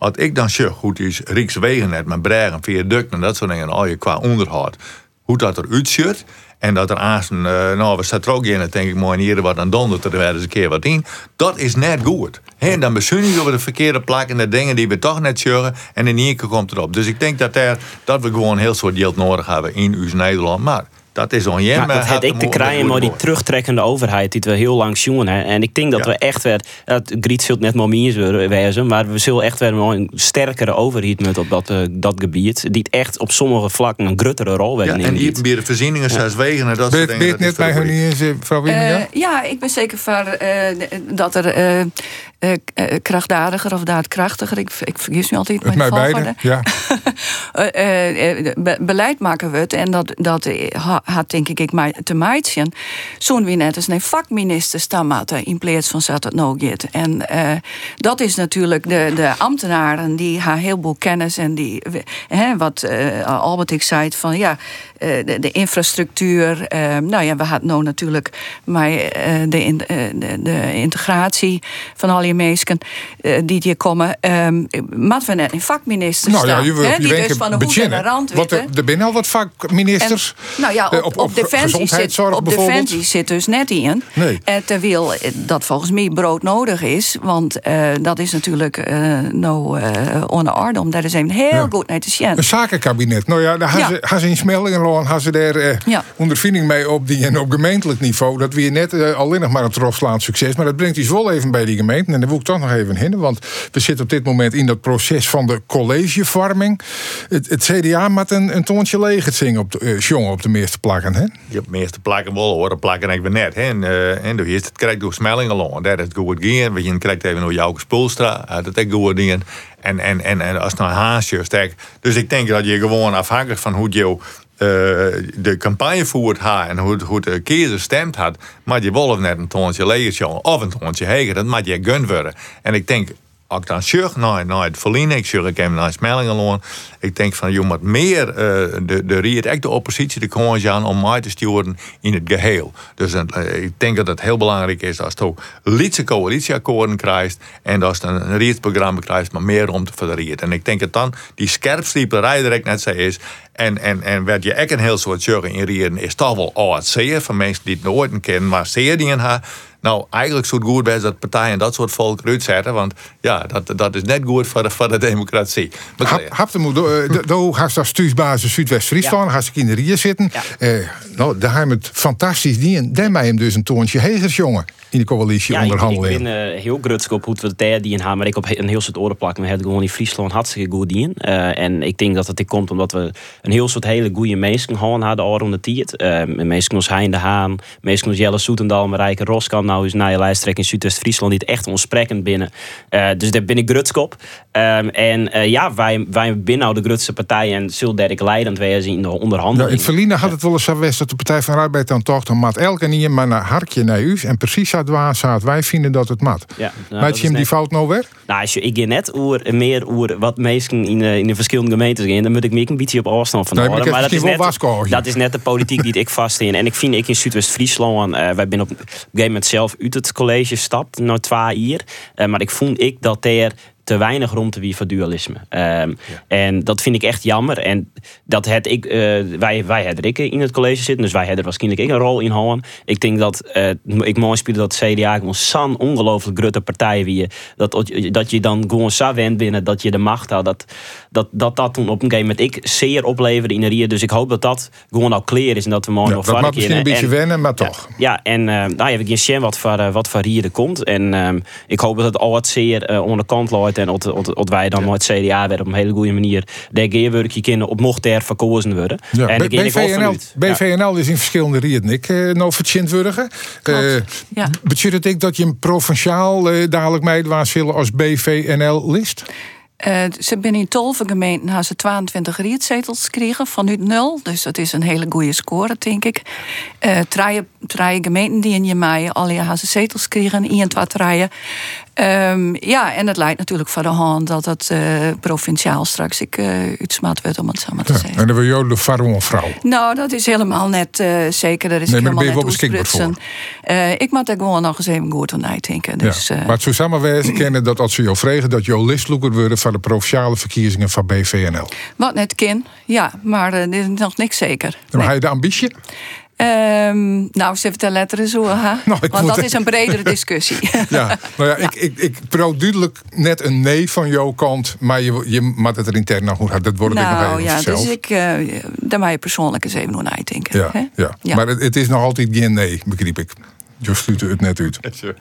Als ik dan hoe die is Rijkswegen net met bregen, viaducten en dat soort dingen. Al je qua onderhoud. Hoe dat eruit ziet. En dat er aan uh, nou, we staan er ook in, denk ik mooi hier wat aan dondert er weer eens een keer wat in. Dat is net goed. He, dan bezuinigen we de verkeerde plek en de dingen die we toch net zeggen. En in één keer komt het op. Dus ik denk dat, er, dat we gewoon heel soort geld nodig hebben in ons Nederland. Maar dat is onjemmer. Ja, dat had ik te krijgen, maar die terugtrekkende overheid die we heel lang zien. Hè. En ik denk dat Ja. we echt weer, het Griet zult net maar meer wezen, maar we zullen echt weer een sterkere overheid moeten op dat, eh, dat gebied. Die het echt op sommige vlakken een gruttere rol Ja, werden en hier in. weer de voorzieningen, zes wegen en dat soort Ben dingen. dat het net bij hun mevrouw Eh, Wieninga? ja, ik ben zeker voor eh, dat er eh, krachtdadiger of daadkrachtiger, ik, ik vergis nu altijd Met mijn mij beiden. Ja. (laughs) Eh, be- beleid maken we het. En dat, dat ha- had denk ik ik mij te meidjen. Zo'n wie net als een vakminister stammatten in plaats van zat het nou. En dat is natuurlijk de, de ambtenaren die haar heel veel kennis en die hè, wat Albert ik zei van ja de, de infrastructuur. eh, nou ja, we hadden nou natuurlijk maar eh, de, in- eh, de, de integratie van al die mensen eh, die hier komen. eh maar we net een vakminister Nou ja, staan, je hè, je die dus van de hoed rand Want er, er zijn al wat vakministers. En, nou ja, eh, op, op, defensie, zit, op defensie zit dus net in. Nee. Terwijl dat volgens mij brood nodig is. Want eh, dat is natuurlijk eh nou eh onder orde. Om daar eens even heel Ja. goed naar te zien. Een zakenkabinet. Nou ja, daar gaan Ja. ze, gaan ze in Gaan ze daar eh, Ja. ondervinding mee op die en op gemeentelijk niveau. Dat weer net eh, alleen nog maar een terugslaand succes. Maar dat brengt iets wel even bij die gemeenten. En daar wil ik toch nog even heen. Want we zitten op dit moment in dat proces van de collegevorming. Het, het CDA moet een, een toontje leeg het zingen op de, eh, jongen op de meeste plakken. Hè? Je hebt meeste plakken wel hoor, dat plakken ik weer net. Hè. En, eh, en eerst het krijgt door Smellingen lang. Daar is het goed gaan. We je krijgt even door jouw Spoelstra. eh, Dat is goed gaan. En, en, en, en als het nou haasje sterk. Dus ik denk dat je gewoon afhankelijk van hoe je de campagne voert ha en hoe, de kiezer stemt had, maar je wil of net een toontje leger of een toontje heger, dat moet je gun worden. En ik denk, als ik dan zorg naar, naar het verliezen, ik zorg ik hem naar Smellingenloon. Ik denk van, je moet meer eh, de, de riet, de oppositie, de gewoon aan om mij te sturen in het geheel. Dus eh, ik denk dat het heel belangrijk is als je ook coalitieakkoorden krijgt en dat je een rietprogramma krijgt, maar meer om te verdriet. En ik denk dat dan die scherpslieperij direct net zo is. En, en, en wat je echt een heel soort zorgen in rieden is toch wel oud zeer van mensen die het nooit kennen, maar zeer die in haar. Nou, eigenlijk zou het goed zijn dat partijen dat soort volk uitzetten. Want ja, dat, dat is net goed voor de, voor de democratie. Maar, Hap, hap de moed, eh, Daar gaat ze als stuursbasis Zuidwest-Friesland, gaat ze in de Rie zitten. Ja. Eh, nou, daar hebben we het fantastisch die en daar mij hem dus een toontje hegers, jongen, in de Ja, ik, ik coalitieonderhandelingen. ben eh, heel grutsk op hoe we het die in hebben. Maar ik op een heel soort oren plakken. We hebben gewoon in Friesland hartstikke goed in. Eh, en ik denk dat het er komt omdat we een heel soort hele goede mensen gewoon hadden al om de tijd. Uh, mensen als Hein de Haan, mensen als Jelle Soetendal, Marijke Roskan, nou is na je lijsttrek in Zuidwest-Friesland die het echt onsprekend binnen. Eh, dus daar ben ik grutsk op. Ehm, en ja, wij, wij binnen nou de grutste partij en zullen Dirk leidend wezen in de onderhandelingen. in het verliezen had het wel eens zo dat de Partij van de Arbeid dan toch dan mat elke niet, maar een hartje naar u. En precies dat waar zaad. Wij vinden dat het mat. Ja, nou, je die fout nou weer? Nou, als je, ik ga net oer, meer oer wat mensen in, de- in de verschillende gemeentes gaan, dan moet ik me een beetje op afstand van Nee, maar houden. dat, is net, dat is net de politiek die ik vast in. En ik vind ik in Zuidwest-Friesland, eh wij zijn op een gegeven moment zelf uit het college gestapt, na twee jaar. Eh, maar ik vond ik dat er te weinig ruimte wie voor dualisme. Ehm, En dat vind ik echt jammer. En dat het ik, eh, wij, wij ik in het college zitten, dus wij hebben waarschijnlijk ik een rol in houden. Ik denk dat uh, ik mooi spelen dat CDA gewoon zo'n ongelooflijk grote partij wie dat, dat je dan gewoon zo went binnen dat je de macht had. Dat dat, dat, dat toen op een gegeven moment ik zeer opleverde in de Rier. Dus ik hoop dat dat gewoon al clear is en dat we mooi Ja, nog dat mag misschien een beetje en, wennen, maar toch. ja, en uh, nou heb ik geen shame wat voor, uh, wat voor hier er komt. En um, ik hoop dat het al wat zeer onder de kant loopt. En dat wij dan met het CDA weer op een hele goede manier de geerwerkje kunnen op mocht er verkozen worden. Ja. En B- BVNL, BVNL is in verschillende rieden ik uh, nou verchint worden. Uh, ja. Betekent ik dat je een provinciaal uh, dadelijk meidwaars willen als BVNL list? Uh, ze binnen in tolve gemeenten hebben ze 22 rietzetels gekregen vanuit nul. Dus dat is een hele goede score, denk ik. Uh, drie gemeenten die in je mei al je ze zetels gekregen, in twee draaien. Um, ja, en het lijkt natuurlijk voor de hand dat het uh, provinciaal straks ik uh, uitsmaat wordt, om het zo maar te ja, zeggen. En dan wil je de vrouw. Nou, dat is helemaal net uh, zeker. Er is nee, maar helemaal ben je wel beschikbaar voor? ik moet er gewoon nog eens even goed aan nadenken. Dus, ja. Maar het zou samenwijzen kennen dat als ze jou vregen dat je listloeker worden van de provinciale verkiezingen van BVNL. Wat net kin, ja, maar er is nog niks zeker. Maar nee. je de ambitie? Um, nou, ze vertellen letteren zo, ha? (laughs) Nou, want dat is een bredere discussie. (laughs) ja, nou ja, (laughs) ja. Ik, ik, ik duidelijk net een nee van jouw kant, maar je, je moet het er intern nog goed Dat wordt nou, ik nog even ja, zelf. dus ik, uh, daar je persoonlijk eens even naar nadenken. Ja, hè? ja. ja. maar het, het, is nog altijd geen nee, begreep ik. Je sluit het net uit.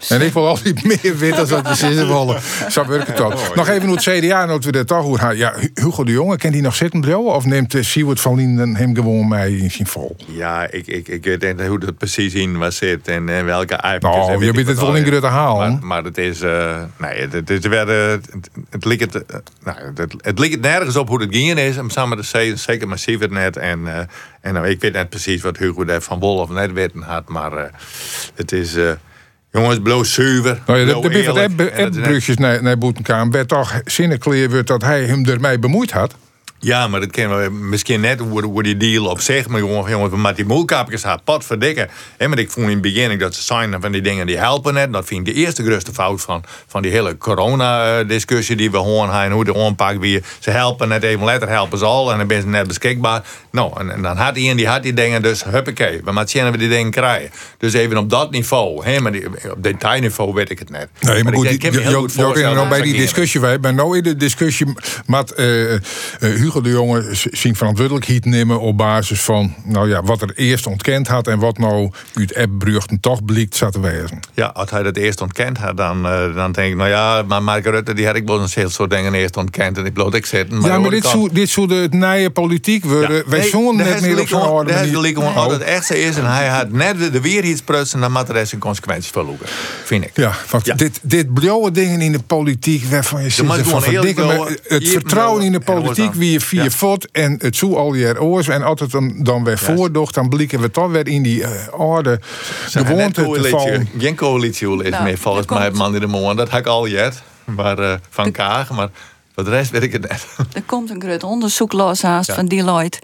En ik wil altijd meer weten als je zin willen. Zo werkt het ook. Nog even hoe het CDA, dat we dat toch hoe Ja, Hugo de Jonge, kan die nog zitten, bro? Of neemt uh, Siewert van Linden hem gewoon mee in zijn vol? Ja, ik, ik, ik weet niet hoe dat precies in was zit en, en welke ijpjes. Nou, je bent het wel in grote haal. Maar, maar het is, uh, nee, het, het, werd, het, het, ligt het, nou, het, het ligt nergens op hoe het ging is. Samen de zeker massief het net. En, uh, en nou, ik weet net precies wat Hugo daar van Bol of net weten had, maar het is. Uh, jongens, bloos zuiver. Nou ja, wat appbrugjes naar, naar Boetenkaam. werd toch zinnekleer dat hij hem ermee bemoeid had. Ja, maar dat kennen we misschien net hoe, die deal op zich. Maar jongens, jongens met die moelkapjes had pot verdikken. En maar ik vond in het begin dat ze zijn van die dingen die helpen net. Dat vind ik de eerste grootste fout van, van die hele corona-discussie die we horen. En hoe de aanpak weer. Ze helpen net even letter helpen ze al. En dan ben ze net beschikbaar. Nou, en, en dan had hij en die had die dingen. Dus huppakee. We moeten zien we die dingen krijgen. Dus even op dat niveau. Hè, maar die, op detailniveau weet ik het net. Nee, maar, maar goed, ik die, heel goed nou bij die discussie. Wij nou in de discussie met uh, uh, Hugo de Jonge zijn verantwoordelijkheid nemen op basis van nou ja, wat er eerst ontkend had en wat nou uit appbrugten toch blijkt zat te wezen. Ja, als hij dat eerst ontkend had, dan, uh, dan denk ik, nou ja, maar Mark Rutte die had ik wel een heel soort dingen eerst ontkend en ik bloot ik zitten. Maar ja, maar dit zou, dit zou de nieuwe politiek worden. Ja, Wij nee, zongen net meer op zo'n orde. Dat is gewoon altijd het echtste is en hij had net de weer iets prutsen, dan moet er eens een consequenties verlopen, vind ik. Ja, want ja. dit, dit blauwe dingen in de politiek waarvan je zegt van het vertrouwen in de politiek wie je vier fot en het zo al je oors en altijd dan, dan weer voordocht, dan blikken we toch weer in die uh, orde gewoonte te vallen. Geen coalitie is nou, meer volgens mij man in de morgen. Dat had ik al jet, maar uh, van Kaag, maar voor de rest weet ik het net. Er komt een groot onderzoek los haast ja. van Deloitte.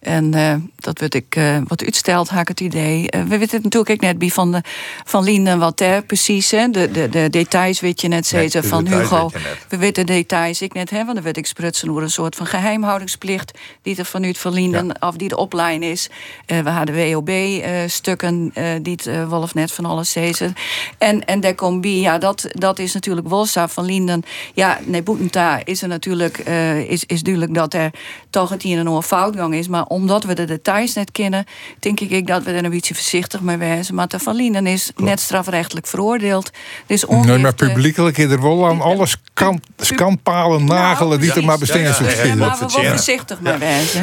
En uh, dat werd ik uh, wat uitstelt, haak het idee. Uh, we weten natuurlijk ook net bij van, de, van Lien en wat er precies. Hè? De, de, de details weet je net steeds van Hugo. We weten details ik net, hè? want dan werd ik sprutsen door een soort van geheimhoudingsplicht. die er vanuit van Lien ja. af die de opleiding is. we hadden WOB-stukken die het Wolf net van alles zezen. En, en daar komt bij, ja, dat, dat is natuurlijk Wolsa van Linden. Ja, nee, Boetenta is er natuurlijk, is, is duidelijk dat er toch het hier een oor foutgang is. Maar omdat we de details net kennen, denk ik dat we er een beetje voorzichtig mee wezen. Maar de Van Lienen is Klopt. net strafrechtelijk veroordeeld. Dus nee, maar publiekelijk er wel aan alle skant, skantpalen nagelen nou, die er maar bestaan. Ja, ja, ja, maar we worden voorzichtig mee?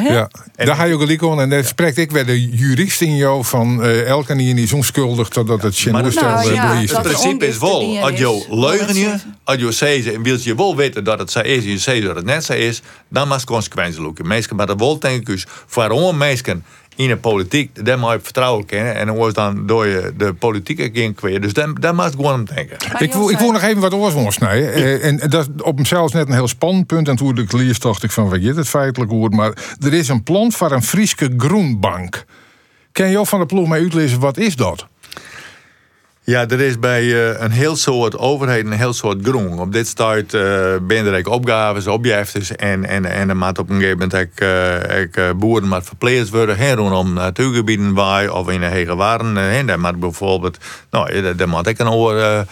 Ja. Daar ga je ook gelijk on. En daar spreekt ik weer de jurist in jou van uh, elke die is onschuldig totdat het geen nou, ja, Het principe is wel, als je leugen je, als je zegt en wil je wel weten dat het zo is en je zegt dat het net zo is, dan je consequenties lopen. Mensen maar dat wel denk ik waarom mensen in de politiek, daar moet je vertrouwen kennen. En dan wordt dan door je de politieke ging kwijt. Dus daar, daar moet je gewoon aan denken. Ik wil, ik wil nog even wat oors snijden. Ja. En dat is op zichzelf net een heel spannend punt. En toen ik lees, dacht ik van, wat je het feitelijk hoort. Maar er is een plan voor een Frieske groenbank. Ken je van de ploeg mij uitlezen, wat is dat? Ja, er is bij uh, een heel soort overheden een heel soort groen. Op dit stuit uh, ben er opgaves, opjeftes en, en, en er moet op een gegeven moment ook, ook boeren maar verpleegd worden. Hè, rondom natuurgebieden waar of in de hege waren. Hè, daar moet bijvoorbeeld, nou, daar, moet ik een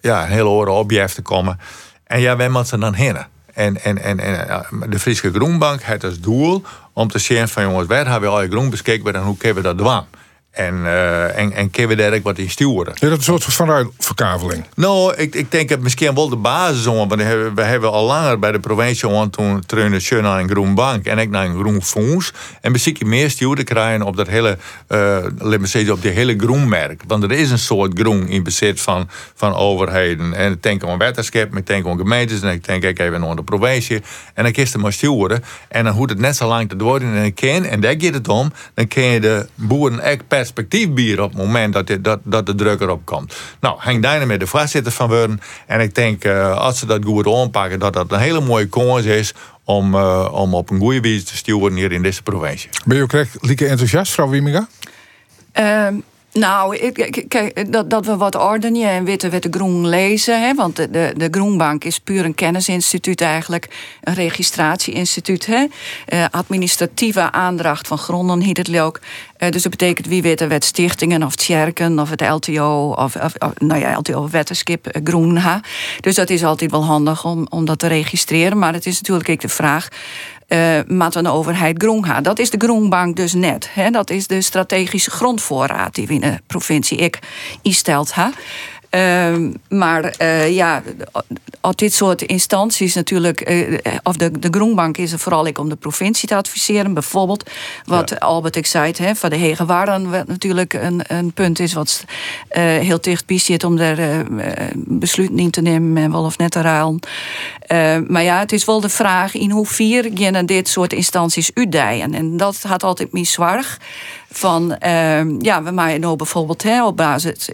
ja, hele oren opjefte komen. En ja, wij moeten ze dan heen. En, en, en, en de Friese Groenbank heeft als doel om te zeggen van jongens, waar hebben we al je groen beschikbaar en hoe kunnen we dat doen? En, uh, en, en kunnen we daar wat in sturen. Is dat een soort van verkaveling? Nou, ik, ik denk dat misschien wel de basis om. Want we hebben, we hebben al langer bij de provincie want toen terug naar een groen bank en ik naar een groen fonds. En misschien je meer sturen krijgen op dat hele, uh, zeggen, op die hele groenmerk. Want er is een soort groen in bezit van, van overheden. En ik denk aan wetenschap, ik denk aan gemeentes en ik denk ik even aan de provincie. En dan kies je maar sturen. En dan hoeft het net zo lang te worden. En dan en daar gaat het om, dan kun je de boeren echt perspectief bieden op het moment dat, de, dat, dat de druk erop komt. Nou, Henk Dijnen met de voorzitter van worden. En ik denk, uh, als ze dat goed aanpakken, dat dat een hele mooie kans is om, uh, om op een goede wijze te sturen hier in deze provincie. Ben je ook echt lieke enthousiast, vrouw Wimiga? Um nou, ik, kijk, dat, dat we wat ordenen en weten wat de groen lezen. Hè, want de, de, Groenbank is puur een kennisinstituut eigenlijk. Een registratieinstituut. Hè, uh, administratieve aandracht van gronden heet het ook. Uh, dus dat betekent wie weet wat stichtingen of tjerken of het LTO of, of, nou ja, LTO wetenschap uh, groen. Ha. Dus dat is altijd wel handig om, om dat te registreren. Maar het is natuurlijk ook de vraag uh, met een overheid groen gaat. Dat is de Groenbank dus net. Hè? Dat is de strategische grondvoorraad die we in de provincie ik instelt. Hè? Uh, maar uh, ja, op dit soort instanties natuurlijk, uh, of de, de Groenbank is er vooral ik om de provincie te adviseren. Bijvoorbeeld, wat ja. Albert ik zei, hè, van de Hege Waren, wat natuurlijk een, een punt is wat heel dicht bij zit om daar besluiten in te nemen en wel of net te ruilen. Maar ja, het is wel de vraag in hoeverre je dit soort instanties uitdijen. En dat had altijd mijn zwaar van, uh, ja, we maken nou bijvoorbeeld hè, op basis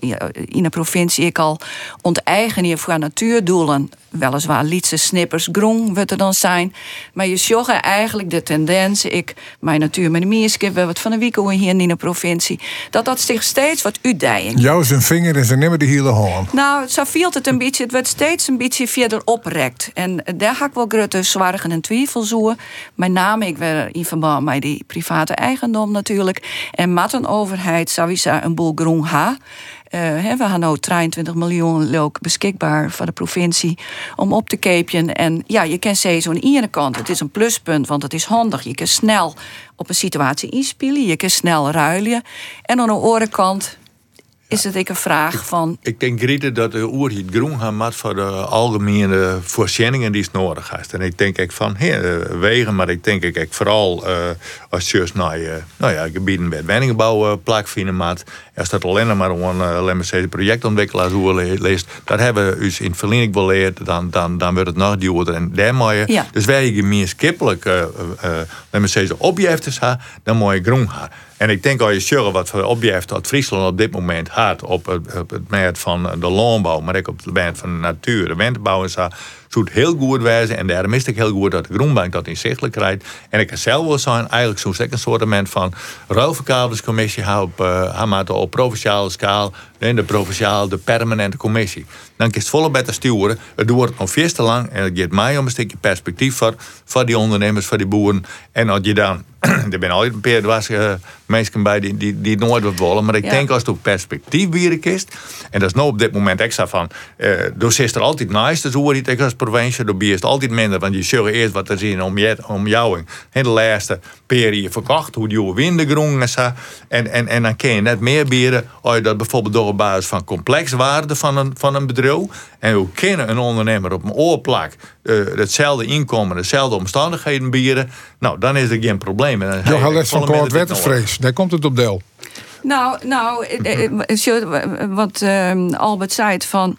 in de provincie ik al onteigenen voor natuurdoelen weliswaar lietse snippers groen wat er dan zijn. Maar je zag eigenlijk de tendens, ik, mijn natuur met de mierskip, we wat van de week hier in de provincie, dat dat zich steeds wat uitdijen. Jou zijn vinger en ze nemen de hele hand. Nou, zo viel het een beetje, het werd steeds een beetje verder oprekt. En daar ga ik wel grote zwargen en twijfel zoeken. Met name, ik werd in verband met die private eigendom natuurlijk. En met een overheid sowieso een boel groen ha. Uh, we hebben nu 23 miljoen leuk beschikbaar voor de provincie om op te keepjen. En ja, je kan zeggen, zo'n ene kant, het is een pluspunt, want het is handig. Je kan snel op een situatie inspelen, je kan snel ruilen. En aan de andere kant, is het ik een vraag van. Ik denk Grieten dat de oer het groen gaan voor de algemene voorzieningen die is nodig heeft. En ik denk ik van he, wegen, maar ik denk ik vooral uh, als je naar je nou ja, gebieden met woningbouw uh, plakvinden maat. Als dat alleen maar een uh, maar projectontwikkelaars leest, dat hebben we dus in Verliening geleerd, dan, dan, dan wordt het nog duurder en daar je. Dus wij je meer uh, uh, uh, objecten dan moet je groen gaan. En ik denk als je zorgt wat voor object dat Friesland op dit moment had op het, op het van de landbouw, maar ook op het merk van de natuur, de winterbouw en zo, zou het heel goed wijzen. En daarom is het heel goed dat de Groenbank dat inzichtelijk krijgt. En ik kan zelf wel zijn, eigenlijk zo'n een soort van ruilverkavelingscommissie op, uh, op provinciale schaal. De provinciale, de permanente commissie. Dan het volle beter sturen. Het duurt nog veel te lang. En het geeft mij om een stukje perspectief voor, voor die ondernemers, voor die boeren. En als je dan, (clears throat) er zijn altijd een paar dwars, uh, mensen bij die, die, die het nooit wat willen. Maar ik ja. denk als het perspectief bieden kist. En dat is nou op dit moment extra van. Uh, dus is er altijd nice. Dus hoe je als provincie, dan is het altijd minder. Want je zult eerst wat er zien om, je, om jou. En de laatste periode verkocht. Hoe die winden groen en En, en, en dan kun je net meer bieden. Als je dat bijvoorbeeld door op basis van complexwaarde van een, van een bedrijf. En hoe kunnen een ondernemer op een oorplak uh, hetzelfde inkomen, dezelfde omstandigheden bieden. Nou, dan is er geen probleem. Johan Les van Koord Wettersvrees, daar komt het op deel. Nou, nou eh, eh, wat Albert zei van.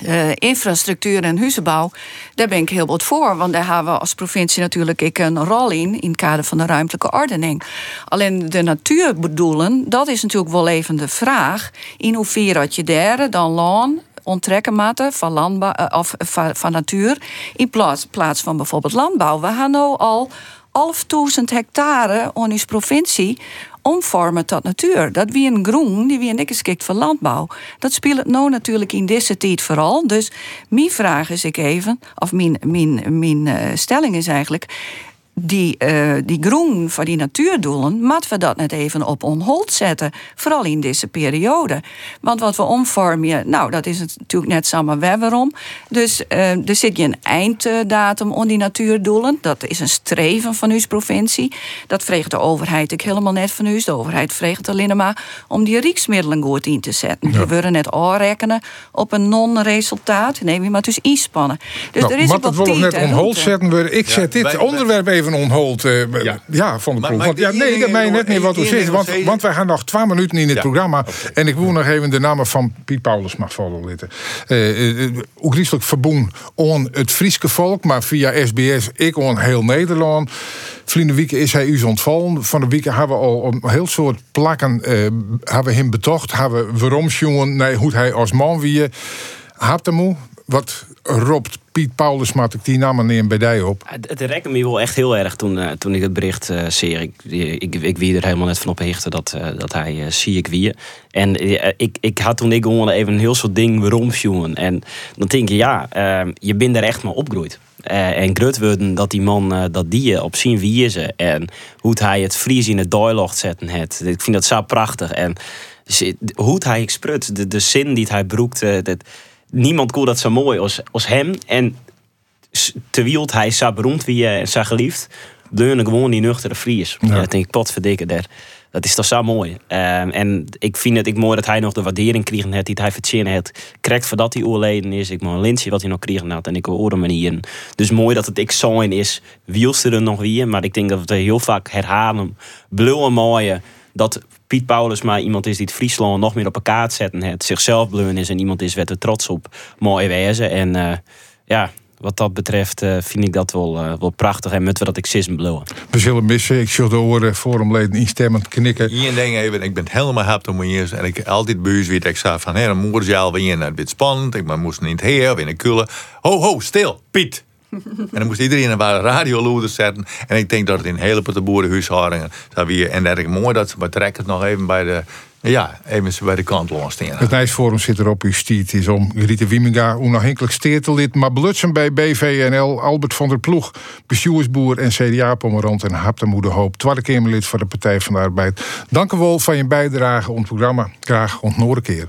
Uh, infrastructuur en huizenbouw, daar ben ik heel wat voor. Want daar hebben we als provincie natuurlijk ik een rol in, in het kader van de ruimtelijke ordening. Alleen de natuurbedoelen, dat is natuurlijk wel even de vraag. In hoeverre had je daar dan loon onttrekken maten van, landbouw, of van, natuur. In plaats, plaats van bijvoorbeeld landbouw. We hebben nu al 11.000 hectare in provincie omvormen tot natuur. Dat wie een groen, die wie een geschikt voor landbouw. Dat speelt nou natuurlijk in deze tijd vooral. Dus mijn vraag is ik even, of mijn, mijn, mijn uh, stelling is eigenlijk die, uh, die groen van die natuurdoelen, moeten we dat net even op onhold zetten. Vooral in deze periode. Want wat we omvormen, nou, dat is natuurlijk net samen waarom. Dus uh, er zit je een einddatum om die natuurdoelen. Dat is een streven van uw provincie. Dat vreegt de overheid ik helemaal net van u. De overheid vreegt alleen maar om die rijksmiddelen goed in te zetten. Ja. Die worden net aanrekenen op een non-resultaat. Nee, we maar dus inspannen. Dus nou, er is maar dat wil net onhold zetten. Ik zet dit onderwerp even even onhold uh, ja. ja. van de ploeg. Want, ja, nee, dat mij net niet wat u zegt. Want, want wij gaan nog twee minuten in het programma. En ik wil nog even de namen van Piet Paulus mag vallen litten. Uh, uh, verboen on het Frieske volk, maar via SBS ik on heel Nederland. Vrienden Wieke is hij u ontvallen. Van de week hebben we al een heel soort plakken uh, hebben we hem betocht. Hebben we waarom jongen, nee, hoe hij als man wie. Haptemoe, wat roept Piet Paulus, maat ik die namen neem bij die op. Het, het me wel echt heel erg toen, uh, toen ik het bericht uh, zeer. Ik, ik, ik wie er helemaal net van op hechten dat, uh, dat hij zie ik wie. En ik, ik had toen ik gewoon even een heel soort ding jongen. En dan denk je, ja, ehm, je bent er echt maar opgroeid. en grut worden dat die man, dat die op zien wie is en hoe hij het Fries in het dialoog zetten het. Ik vind dat zo prachtig. En hoe hij sprut, de, de zin die hij broekt, dat niemand kon dat zo mooi als, als hem. En terwijl hij zo beroemd wie en zo geliefd, deurde gewoon die nuchtere Fries. Ja. dat denk ik, potverdikke. Dat is toch zo mooi. Ehm, en ik vind het ik mooi dat hij nog de waardering kreeg heeft die hij verdiend heeft. Krijgt voordat hij oorleden is. Ik moet een lintje wat hij nog kreeg had en ik hoor hem hier. Dus mooi dat het ik zo in is. Wielste er nog weer. Maar ik denk dat we heel vaak herhalen. Blauwe mooie. Dat Piet Paulus maar iemand is die het Friesland nog meer op elkaar zetten. Het zichzelf bleun is en iemand is werd er trots op. Mooi wezen. En uh, ja, wat dat betreft uh, vind ik dat wel, uh, wel prachtig. En moeten we dat seksisme blowen. We zullen missen. Ik zal de oren forumleden instemmend knikken. Hier denk even, ik ben helemaal happy om hier. En ik altijd buis weet ik zei van, hé, dan moet je alweer naar het spannend. Ik moest niet her, weer in Kullen. Ho, ho, stil, Piet. En dan moest iedereen een paar radioloeders zetten. En ik denk dat het in hele boerenhuishoudingen zou weer. En dat is mooi dat ze betrekken het nog even bij de. Ja, even bij de kant. Het Nijsforum zit erop. Uw stiet is om Rita Wieminga, onafhankelijk steertelid. Maar blutsen bij BVNL, Albert van der Ploeg, bestuursboer en CDA-pommerant en Haptemoede Hoop. Tweede Kamerlid voor de Partij van de Arbeid. Dank u wel voor je bijdrage aan het programma. Graag ontnoren keer.